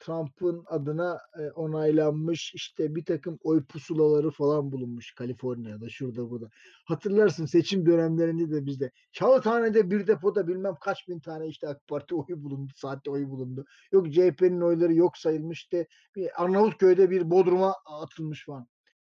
Trump'ın adına e, onaylanmış işte bir takım oy pusulaları falan bulunmuş Kaliforniya'da şurada burada. Hatırlarsın seçim dönemlerinde de bizde Kağıthane'de bir depoda bilmem kaç bin tane işte AK Parti oyu bulundu, sahte oyu bulundu. Yok CHP'nin oyları yok sayılmış işte bir Arnavutköy'de bir Bodrum'a atılmış falan.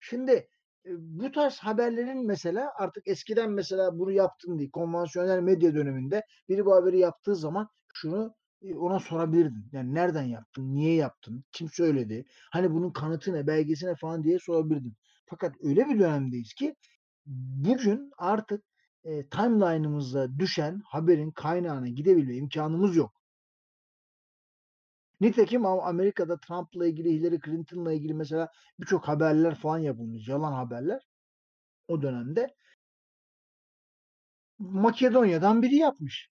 Şimdi bu tarz haberlerin mesela artık eskiden mesela bunu yaptın diye konvansiyonel medya döneminde biri bu haberi yaptığı zaman şunu ona sorabilirdin. Yani nereden yaptın, niye yaptın, kim söyledi, hani bunun kanıtı ne, belgesi ne falan diye sorabilirdin. Fakat öyle bir dönemdeyiz ki bugün artık e, timeline'ımıza düşen haberin kaynağına gidebilme imkanımız yok. Nitekim Am- Amerika'da Trump'la ilgili, Hillary Clinton'la ilgili mesela birçok haberler falan yapılmış. Yalan haberler o dönemde. Makedonya'dan biri yapmış.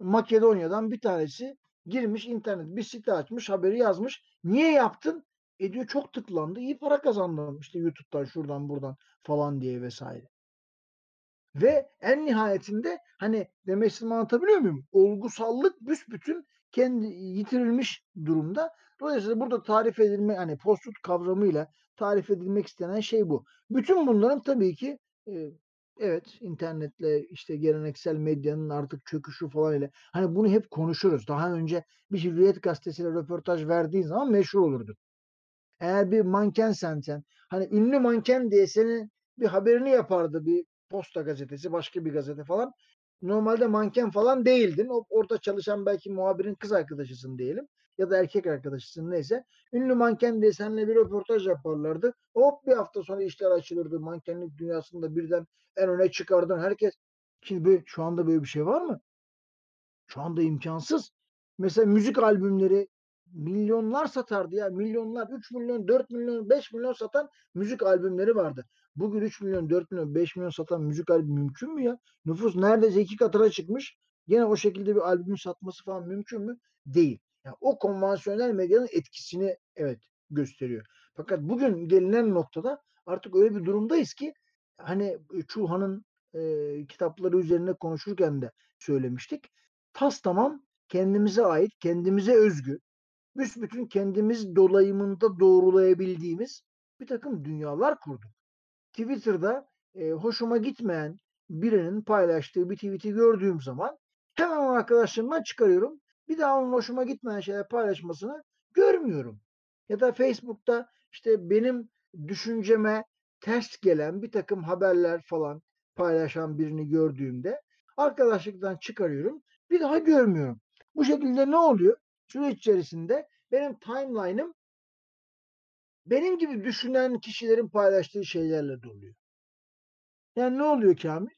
Makedonya'dan bir tanesi girmiş internet bir site açmış haberi yazmış. Niye yaptın? E diyor çok tıklandı. iyi para kazandım. İşte YouTube'dan şuradan buradan falan diye vesaire. Ve en nihayetinde hani istediğimi anlatabiliyor muyum? Olgusallık büsbütün kendi yitirilmiş durumda. Dolayısıyla burada tarif edilme hani postut kavramıyla tarif edilmek istenen şey bu. Bütün bunların tabii ki evet internetle işte geleneksel medyanın artık çöküşü falan ile hani bunu hep konuşuruz. Daha önce bir Hürriyet gazetesiyle röportaj verdiğin zaman meşhur olurdu. Eğer bir mankensen sen hani ünlü manken diye senin bir haberini yapardı bir posta gazetesi, başka bir gazete falan. Normalde manken falan değildin. O, orada çalışan belki muhabirin kız arkadaşısın diyelim. Ya da erkek arkadaşısın neyse. Ünlü manken diye seninle bir röportaj yaparlardı. Hop bir hafta sonra işler açılırdı. Mankenlik dünyasında birden en öne çıkardın. Herkes Şimdi böyle, şu anda böyle bir şey var mı? Şu anda imkansız. Mesela müzik albümleri milyonlar satardı ya. Milyonlar, 3 milyon, 4 milyon, 5 milyon satan müzik albümleri vardı. Bugün 3 milyon, 4 milyon, 5 milyon satan müzik albümü mümkün mü ya? Nüfus neredeyse iki katına çıkmış. Gene o şekilde bir albümün satması falan mümkün mü? Değil. Yani o konvansiyonel medyanın etkisini evet gösteriyor. Fakat bugün gelinen noktada artık öyle bir durumdayız ki hani Çuhan'ın e, kitapları üzerine konuşurken de söylemiştik. Tas tamam kendimize ait, kendimize özgü, büsbütün kendimiz dolayımında doğrulayabildiğimiz bir takım dünyalar kurduk. Twitter'da e, hoşuma gitmeyen birinin paylaştığı bir tweet'i gördüğüm zaman hemen arkadaşlarımdan çıkarıyorum. Bir daha onun hoşuma gitmeyen şeyler paylaşmasını görmüyorum. Ya da Facebook'ta işte benim düşünceme ters gelen bir takım haberler falan paylaşan birini gördüğümde arkadaşlıktan çıkarıyorum. Bir daha görmüyorum. Bu şekilde ne oluyor? Süreç içerisinde benim timeline'ım benim gibi düşünen kişilerin paylaştığı şeylerle doluyor. Yani ne oluyor Kamil?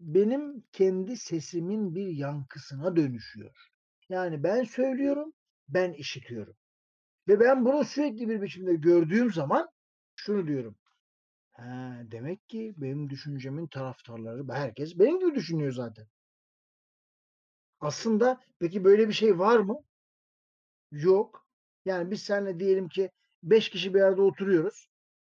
Benim kendi sesimin bir yankısına dönüşüyor. Yani ben söylüyorum, ben işitiyorum. Ve ben bunu sürekli bir biçimde gördüğüm zaman şunu diyorum. Ha, demek ki benim düşüncemin taraftarları herkes benim gibi düşünüyor zaten. Aslında peki böyle bir şey var mı? Yok. Yani biz seninle diyelim ki 5 kişi bir arada oturuyoruz.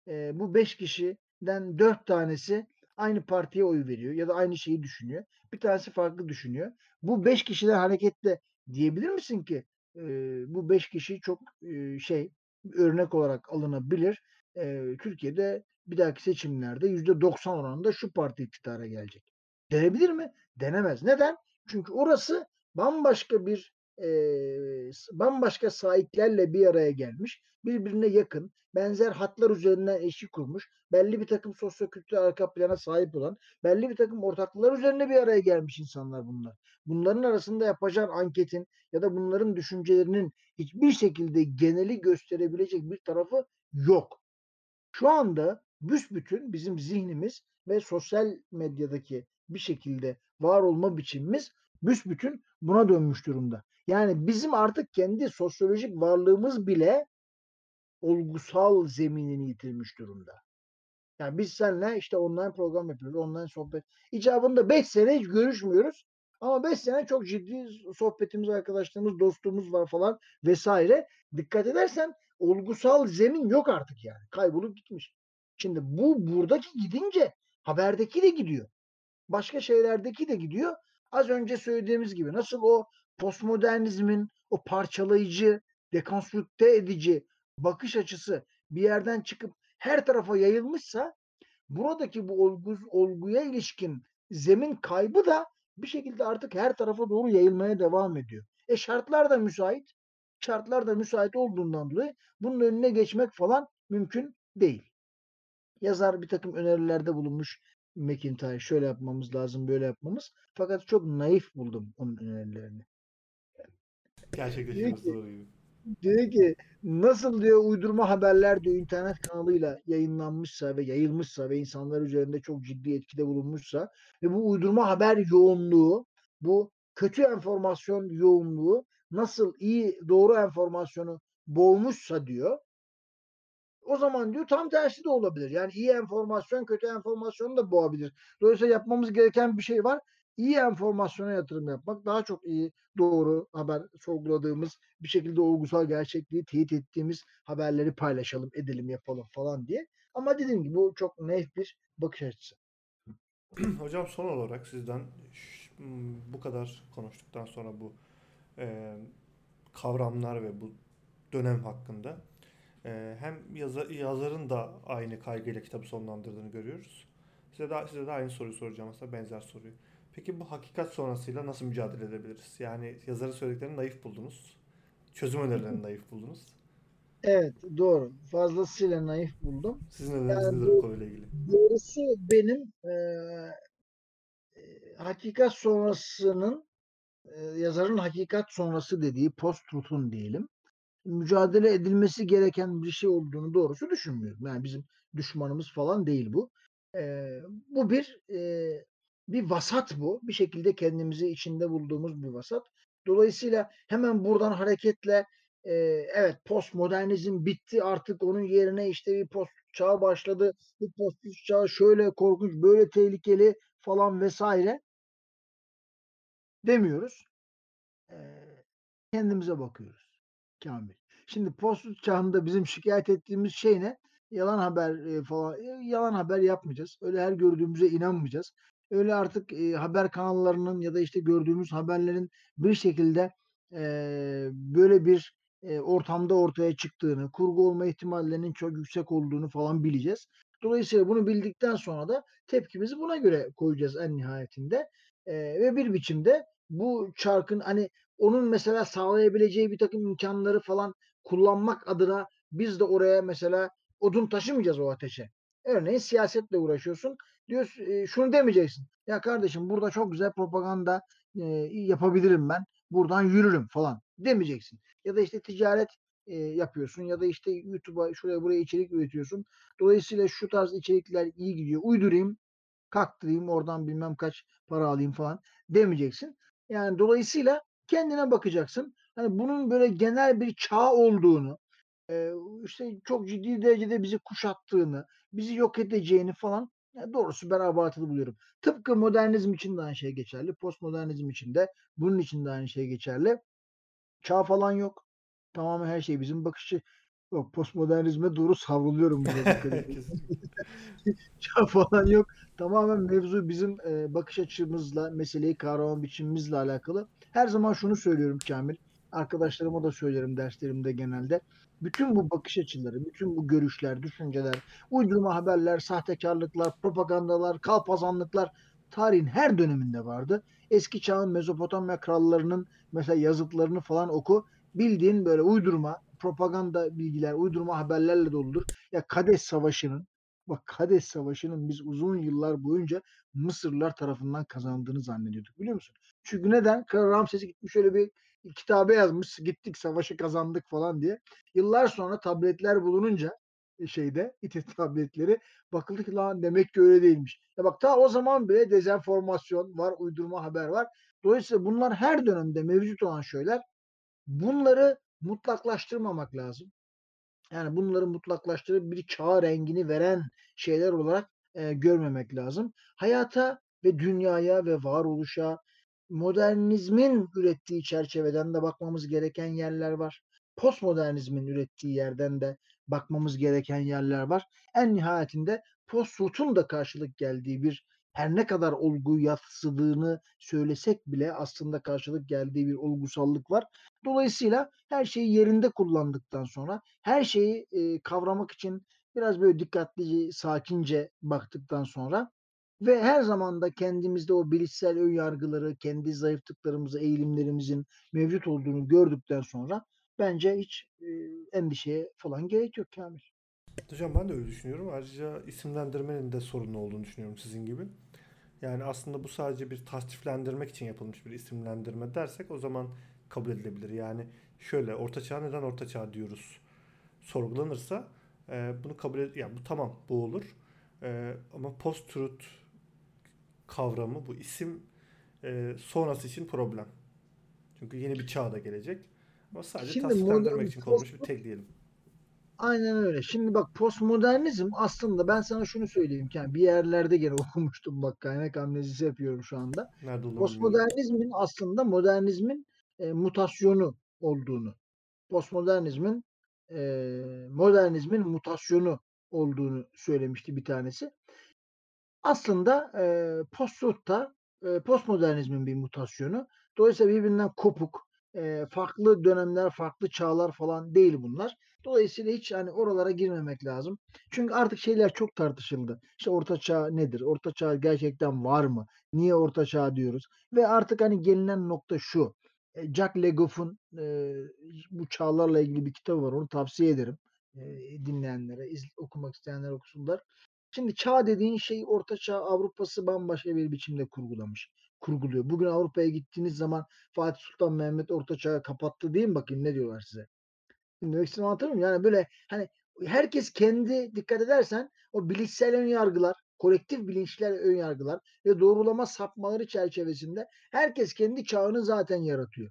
Eee, bu 5 kişiden 4 tanesi aynı partiye oy veriyor ya da aynı şeyi düşünüyor. Bir tanesi farklı düşünüyor. Bu 5 kişiden hareketle diyebilir misin ki eee, bu 5 kişi çok eee, şey örnek olarak alınabilir. Eee, Türkiye'de bir dahaki seçimlerde %90 oranında şu parti iktidara gelecek. Denebilir mi? Denemez. Neden? Çünkü orası bambaşka bir eee, bambaşka sahiplerle bir araya gelmiş, birbirine yakın, benzer hatlar üzerinden ilişki kurmuş, belli bir takım sosyokültürel arka plana sahip olan, belli bir takım ortaklıklar üzerine bir araya gelmiş insanlar bunlar. Bunların arasında yapacağın anketin ya da bunların düşüncelerinin hiçbir şekilde geneli gösterebilecek bir tarafı yok. Şu anda büsbütün bizim zihnimiz ve sosyal medyadaki bir şekilde var olma biçimimiz büsbütün buna dönmüş durumda. Yani bizim artık kendi sosyolojik varlığımız bile olgusal zeminini yitirmiş durumda. Yani biz seninle işte online program yapıyoruz, online sohbet. İcabında 5 sene hiç görüşmüyoruz. Ama 5 sene çok ciddi sohbetimiz, arkadaşlığımız, dostluğumuz var falan vesaire. Dikkat edersen olgusal zemin yok artık yani. Kaybolup gitmiş. Şimdi bu buradaki gidince haberdeki de gidiyor. Başka şeylerdeki de gidiyor. Az önce söylediğimiz gibi nasıl o postmodernizmin o parçalayıcı, dekonstrükte edici bakış açısı bir yerden çıkıp her tarafa yayılmışsa buradaki bu olgu, olguya ilişkin zemin kaybı da bir şekilde artık her tarafa doğru yayılmaya devam ediyor. E şartlar da müsait. Şartlar da müsait olduğundan dolayı bunun önüne geçmek falan mümkün değil. Yazar bir takım önerilerde bulunmuş McIntyre şöyle yapmamız lazım böyle yapmamız. Fakat çok naif buldum onun önerilerini. Gerçekleşmesi zor gibi. Diyor ki nasıl diyor uydurma haberler diyor internet kanalıyla yayınlanmışsa ve yayılmışsa ve insanlar üzerinde çok ciddi etkide bulunmuşsa ve bu uydurma haber yoğunluğu bu kötü enformasyon yoğunluğu nasıl iyi doğru enformasyonu boğmuşsa diyor o zaman diyor tam tersi de olabilir. Yani iyi enformasyon kötü enformasyonu da boğabilir. Dolayısıyla yapmamız gereken bir şey var. İyi enformasyona yatırım yapmak, daha çok iyi, doğru haber sorguladığımız, bir şekilde olgusal gerçekliği teyit ettiğimiz haberleri paylaşalım, edelim, yapalım falan diye. Ama dediğim gibi bu çok net bir bakış açısı. Hocam son olarak sizden bu kadar konuştuktan sonra bu e, kavramlar ve bu dönem hakkında e, hem yazar, yazarın da aynı kaygıyla kitabı sonlandırdığını görüyoruz. Size de, size de aynı soruyu soracağım aslında benzer soruyu. Peki bu hakikat sonrasıyla nasıl mücadele edebiliriz? Yani yazarın söylediklerini naif buldunuz. Çözüm önerilerini naif buldunuz. Evet doğru. Fazlasıyla naif buldum. Sizin öneriniz yani, nedir bu konuyla ilgili? Doğrusu benim e, hakikat sonrasının e, yazarın hakikat sonrası dediği post-truth'un diyelim mücadele edilmesi gereken bir şey olduğunu doğrusu düşünmüyorum. Yani bizim düşmanımız falan değil bu. E, bu bir e, bir vasat bu. Bir şekilde kendimizi içinde bulduğumuz bir vasat. Dolayısıyla hemen buradan hareketle e, evet postmodernizm bitti artık onun yerine işte bir post çağ başladı. Bu post çağ şöyle korkunç, böyle tehlikeli falan vesaire demiyoruz. E, kendimize bakıyoruz. Kamil. Şimdi post çağında bizim şikayet ettiğimiz şey ne? Yalan haber falan. Yalan haber yapmayacağız. Öyle her gördüğümüze inanmayacağız. Öyle artık e, haber kanallarının ya da işte gördüğümüz haberlerin bir şekilde e, böyle bir e, ortamda ortaya çıktığını, kurgu olma ihtimallerinin çok yüksek olduğunu falan bileceğiz. Dolayısıyla bunu bildikten sonra da tepkimizi buna göre koyacağız en nihayetinde. E, ve bir biçimde bu çarkın hani onun mesela sağlayabileceği bir takım imkanları falan kullanmak adına biz de oraya mesela odun taşımayacağız o ateşe. Örneğin siyasetle uğraşıyorsun. Diyor şunu demeyeceksin. Ya kardeşim burada çok güzel propaganda yapabilirim ben. Buradan yürürüm falan demeyeceksin. Ya da işte ticaret yapıyorsun ya da işte YouTube'a şuraya buraya içerik üretiyorsun. Dolayısıyla şu tarz içerikler iyi gidiyor. Uydurayım, kaktırayım oradan bilmem kaç para alayım falan demeyeceksin. Yani dolayısıyla kendine bakacaksın. Hani bunun böyle genel bir çağ olduğunu, işte çok ciddi derecede bizi kuşattığını, bizi yok edeceğini falan yani doğrusu ben abartılı buluyorum. Tıpkı modernizm için de aynı şey geçerli. Postmodernizm için de bunun için de aynı şey geçerli. Çağ falan yok. Tamamen her şey bizim bakışı. Yok postmodernizme doğru savruluyorum. Çağ falan yok. Tamamen mevzu bizim e, bakış açımızla, meseleyi kavrama biçimimizle alakalı. Her zaman şunu söylüyorum Kamil. Arkadaşlarıma da söylerim derslerimde genelde. Bütün bu bakış açıları, bütün bu görüşler, düşünceler, uydurma haberler, sahtekarlıklar, propagandalar, kalpazanlıklar tarihin her döneminde vardı. Eski çağın Mezopotamya krallarının mesela yazıtlarını falan oku. Bildiğin böyle uydurma, propaganda bilgiler, uydurma haberlerle doludur. Ya Kades Savaşı'nın Bak Kades Savaşı'nın biz uzun yıllar boyunca Mısırlılar tarafından kazandığını zannediyorduk biliyor musun? Çünkü neden? Kral Ramses gitmiş şöyle bir kitabe yazmış. Gittik savaşı kazandık falan diye. Yıllar sonra tabletler bulununca e, şeyde İTİ tabletleri bakıldı ki lan demek ki öyle değilmiş. Ya bak ta o zaman bile dezenformasyon var, uydurma haber var. Dolayısıyla bunlar her dönemde mevcut olan şeyler. Bunları mutlaklaştırmamak lazım. Yani bunları mutlaklaştırıp bir çağ rengini veren şeyler olarak e, görmemek lazım. Hayata ve dünyaya ve varoluşa modernizmin ürettiği çerçeveden de bakmamız gereken yerler var. Postmodernizmin ürettiği yerden de bakmamız gereken yerler var. En nihayetinde post da karşılık geldiği bir her ne kadar olgu yatsıdığını söylesek bile aslında karşılık geldiği bir olgusallık var. Dolayısıyla her şeyi yerinde kullandıktan sonra her şeyi e, kavramak için biraz böyle dikkatli, sakince baktıktan sonra ve her zaman da kendimizde o bilişsel ön yargıları, kendi zayıflıklarımızı, eğilimlerimizin mevcut olduğunu gördükten sonra bence hiç e, endişeye falan gerek yok Kamil. Hocam ben de öyle düşünüyorum. Ayrıca isimlendirmenin de sorunlu olduğunu düşünüyorum sizin gibi. Yani aslında bu sadece bir tasniflendirmek için yapılmış bir isimlendirme dersek o zaman kabul edilebilir. Yani şöyle orta çağ neden orta çağ diyoruz sorgulanırsa e, bunu kabul ed yani bu tamam bu olur. E, ama post truth kavramı bu isim e, sonrası için problem. Çünkü yeni bir çağda gelecek. Ama sadece Şimdi tasniflendirmek için konmuş bir tek diyelim. Aynen öyle. Şimdi bak postmodernizm aslında ben sana şunu söyleyeyim yani bir yerlerde gene okumuştum bak kaynak amnezisi yapıyorum şu anda. Nerede Postmodernizmin aslında modernizmin e, mutasyonu olduğunu, postmodernizmin e, modernizmin mutasyonu olduğunu söylemişti bir tanesi. Aslında e, post-truth'ta e, postmodernizmin bir mutasyonu. Dolayısıyla birbirinden kopuk, e, farklı dönemler, farklı çağlar falan değil bunlar. Dolayısıyla hiç hani oralara girmemek lazım. Çünkü artık şeyler çok tartışıldı. İşte orta çağ nedir? Orta çağ gerçekten var mı? Niye orta çağ diyoruz? Ve artık hani gelinen nokta şu. Jack Legoff'un e, bu çağlarla ilgili bir kitabı var. Onu tavsiye ederim e, dinleyenlere, iz, okumak isteyenler okusunlar. Şimdi çağ dediğin şey Orta Çağ Avrupa'sı bambaşka bir biçimde kurgulamış. Kurguluyor. Bugün Avrupa'ya gittiğiniz zaman Fatih Sultan Mehmet Orta Çağ'ı kapattı mi? Bakayım ne diyorlar size. Demek istediğimi anlatır Yani böyle hani herkes kendi dikkat edersen o bilişsel ön yargılar, kolektif bilinçler ön yargılar ve doğrulama sapmaları çerçevesinde herkes kendi çağını zaten yaratıyor.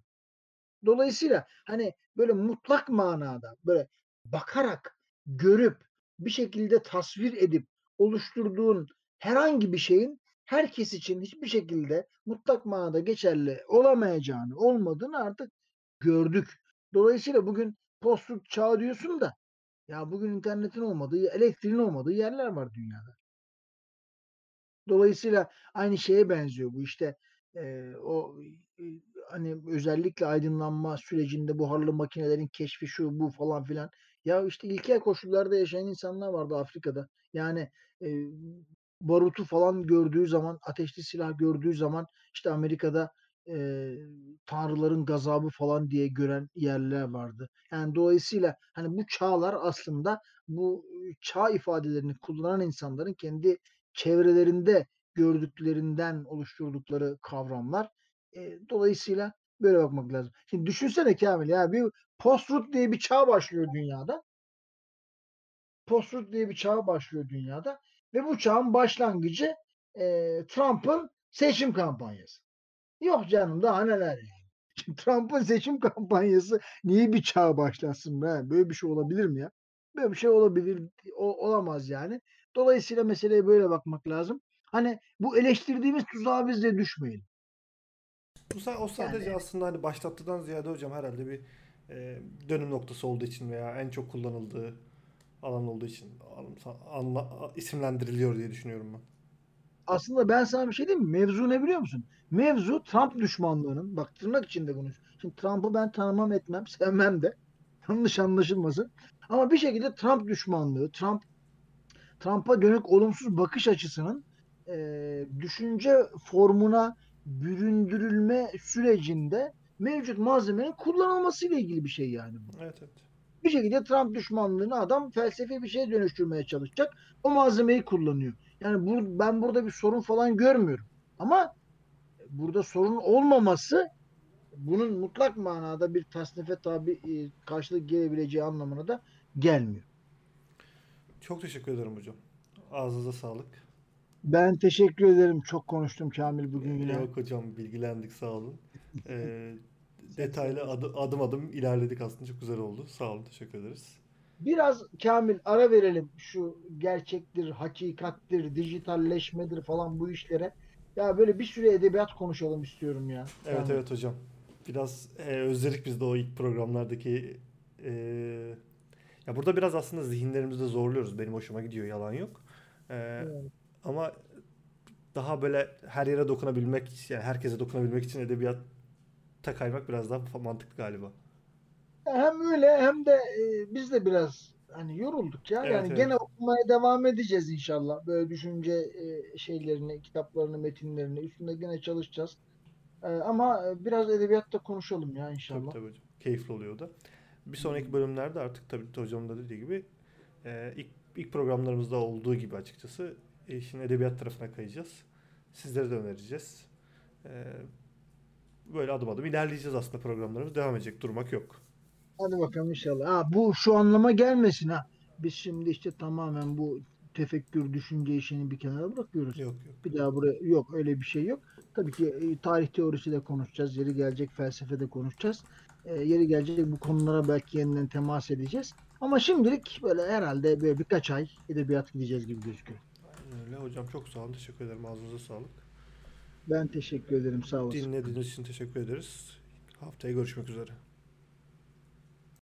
Dolayısıyla hani böyle mutlak manada böyle bakarak, görüp bir şekilde tasvir edip oluşturduğun herhangi bir şeyin herkes için hiçbir şekilde mutlak manada geçerli olamayacağını, olmadığını artık gördük. Dolayısıyla bugün post çağı diyorsun da ya bugün internetin olmadığı, elektriğin olmadığı yerler var dünyada. Dolayısıyla aynı şeye benziyor bu işte e, o e, hani özellikle aydınlanma sürecinde buharlı makinelerin keşfi şu bu falan filan. Ya işte ilkel koşullarda yaşayan insanlar vardı Afrika'da. Yani e, barutu falan gördüğü zaman, ateşli silah gördüğü zaman işte Amerika'da e, tanrıların gazabı falan diye gören yerler vardı. Yani dolayısıyla hani bu çağlar aslında bu çağ ifadelerini kullanan insanların kendi çevrelerinde gördüklerinden oluşturdukları kavramlar. E, dolayısıyla böyle bakmak lazım. Şimdi düşünsene Kamil ya bir post diye bir çağ başlıyor dünyada. post diye bir çağ başlıyor dünyada ve bu çağın başlangıcı e, Trump'ın seçim kampanyası. Yok canım daha neler yani. Trump'ın seçim kampanyası niye bir çağ başlasın be? Böyle bir şey olabilir mi ya? Böyle bir şey olabilir, o, olamaz yani. Dolayısıyla meseleye böyle bakmak lazım. Hani bu eleştirdiğimiz tuzağa biz de düşmeyin. Bu o sadece yani, aslında hani başlattıdan ziyade hocam herhalde bir e, dönüm noktası olduğu için veya en çok kullanıldığı alan olduğu için anla, isimlendiriliyor diye düşünüyorum ben. Aslında ben sana bir şey diyeyim mi? Mevzu ne biliyor musun? Mevzu Trump düşmanlığının, bak tırnak içinde bunu Şimdi Trump'ı ben tanımam etmem, sevmem de. Yanlış anlaşılmasın. Ama bir şekilde Trump düşmanlığı, Trump Trump'a dönük olumsuz bakış açısının e, düşünce formuna büründürülme sürecinde mevcut malzemenin kullanılmasıyla ilgili bir şey yani bu. Evet evet. Bir şekilde Trump düşmanlığını adam felsefi bir şeye dönüştürmeye çalışacak. O malzemeyi kullanıyor. Yani bu, ben burada bir sorun falan görmüyorum. Ama burada sorun olmaması bunun mutlak manada bir tasnife tabi e, karşılık gelebileceği anlamına da gelmiyor. Çok teşekkür ederim hocam. Ağzınıza sağlık. Ben teşekkür ederim. Çok konuştum Kamil bugün yine. Yok hocam bilgilendik sağ olun. Ee, detaylı adı- adım adım ilerledik aslında çok güzel oldu. Sağ olun teşekkür ederiz. Biraz Kamil ara verelim şu gerçektir, hakikattir, dijitalleşmedir falan bu işlere. Ya böyle bir süre edebiyat konuşalım istiyorum ya. Evet Kamil. evet hocam. Biraz e, özledik biz de o ilk programlardaki e, ya burada biraz aslında zihinlerimizi de zorluyoruz. Benim hoşuma gidiyor yalan yok. E, Evet. Ama daha böyle her yere dokunabilmek yani herkese dokunabilmek için edebiyatta kaymak biraz daha mantıklı galiba. Hem öyle hem de e, biz de biraz hani yorulduk ya. Evet, Yani evet. gene okumaya devam edeceğiz inşallah. Böyle düşünce e, şeylerini, kitaplarını, metinlerini üstünde gene çalışacağız. E, ama biraz edebiyatta konuşalım ya Tabii inşallah. tabii hocam. Keyifli oluyor da. Bir sonraki bölümlerde artık tabii ki hocamın da dediği gibi e, ilk, ilk programlarımızda olduğu gibi açıkçası işin edebiyat tarafına kayacağız. Sizlere de önereceğiz. E, böyle adım adım ilerleyeceğiz aslında programlarımız. Devam edecek. Durmak yok. Hadi bakalım inşallah. Ha, bu şu anlama gelmesin ha. Biz şimdi işte tamamen bu tefekkür, düşünce işini bir kenara bırakıyoruz. Yok yok. Bir daha buraya yok öyle bir şey yok. Tabii ki e, tarih teorisi de konuşacağız. Yeri gelecek felsefe de konuşacağız. E, yeri gelecek bu konulara belki yeniden temas edeceğiz. Ama şimdilik böyle herhalde böyle birkaç ay edebiyat gideceğiz gibi gözüküyor. Öyle. Hocam çok sağ olun. Teşekkür ederim. Ağzınıza sağlık. Ben teşekkür ederim. Sağ olasın. Dinlediğiniz için teşekkür ederiz. Haftaya görüşmek üzere.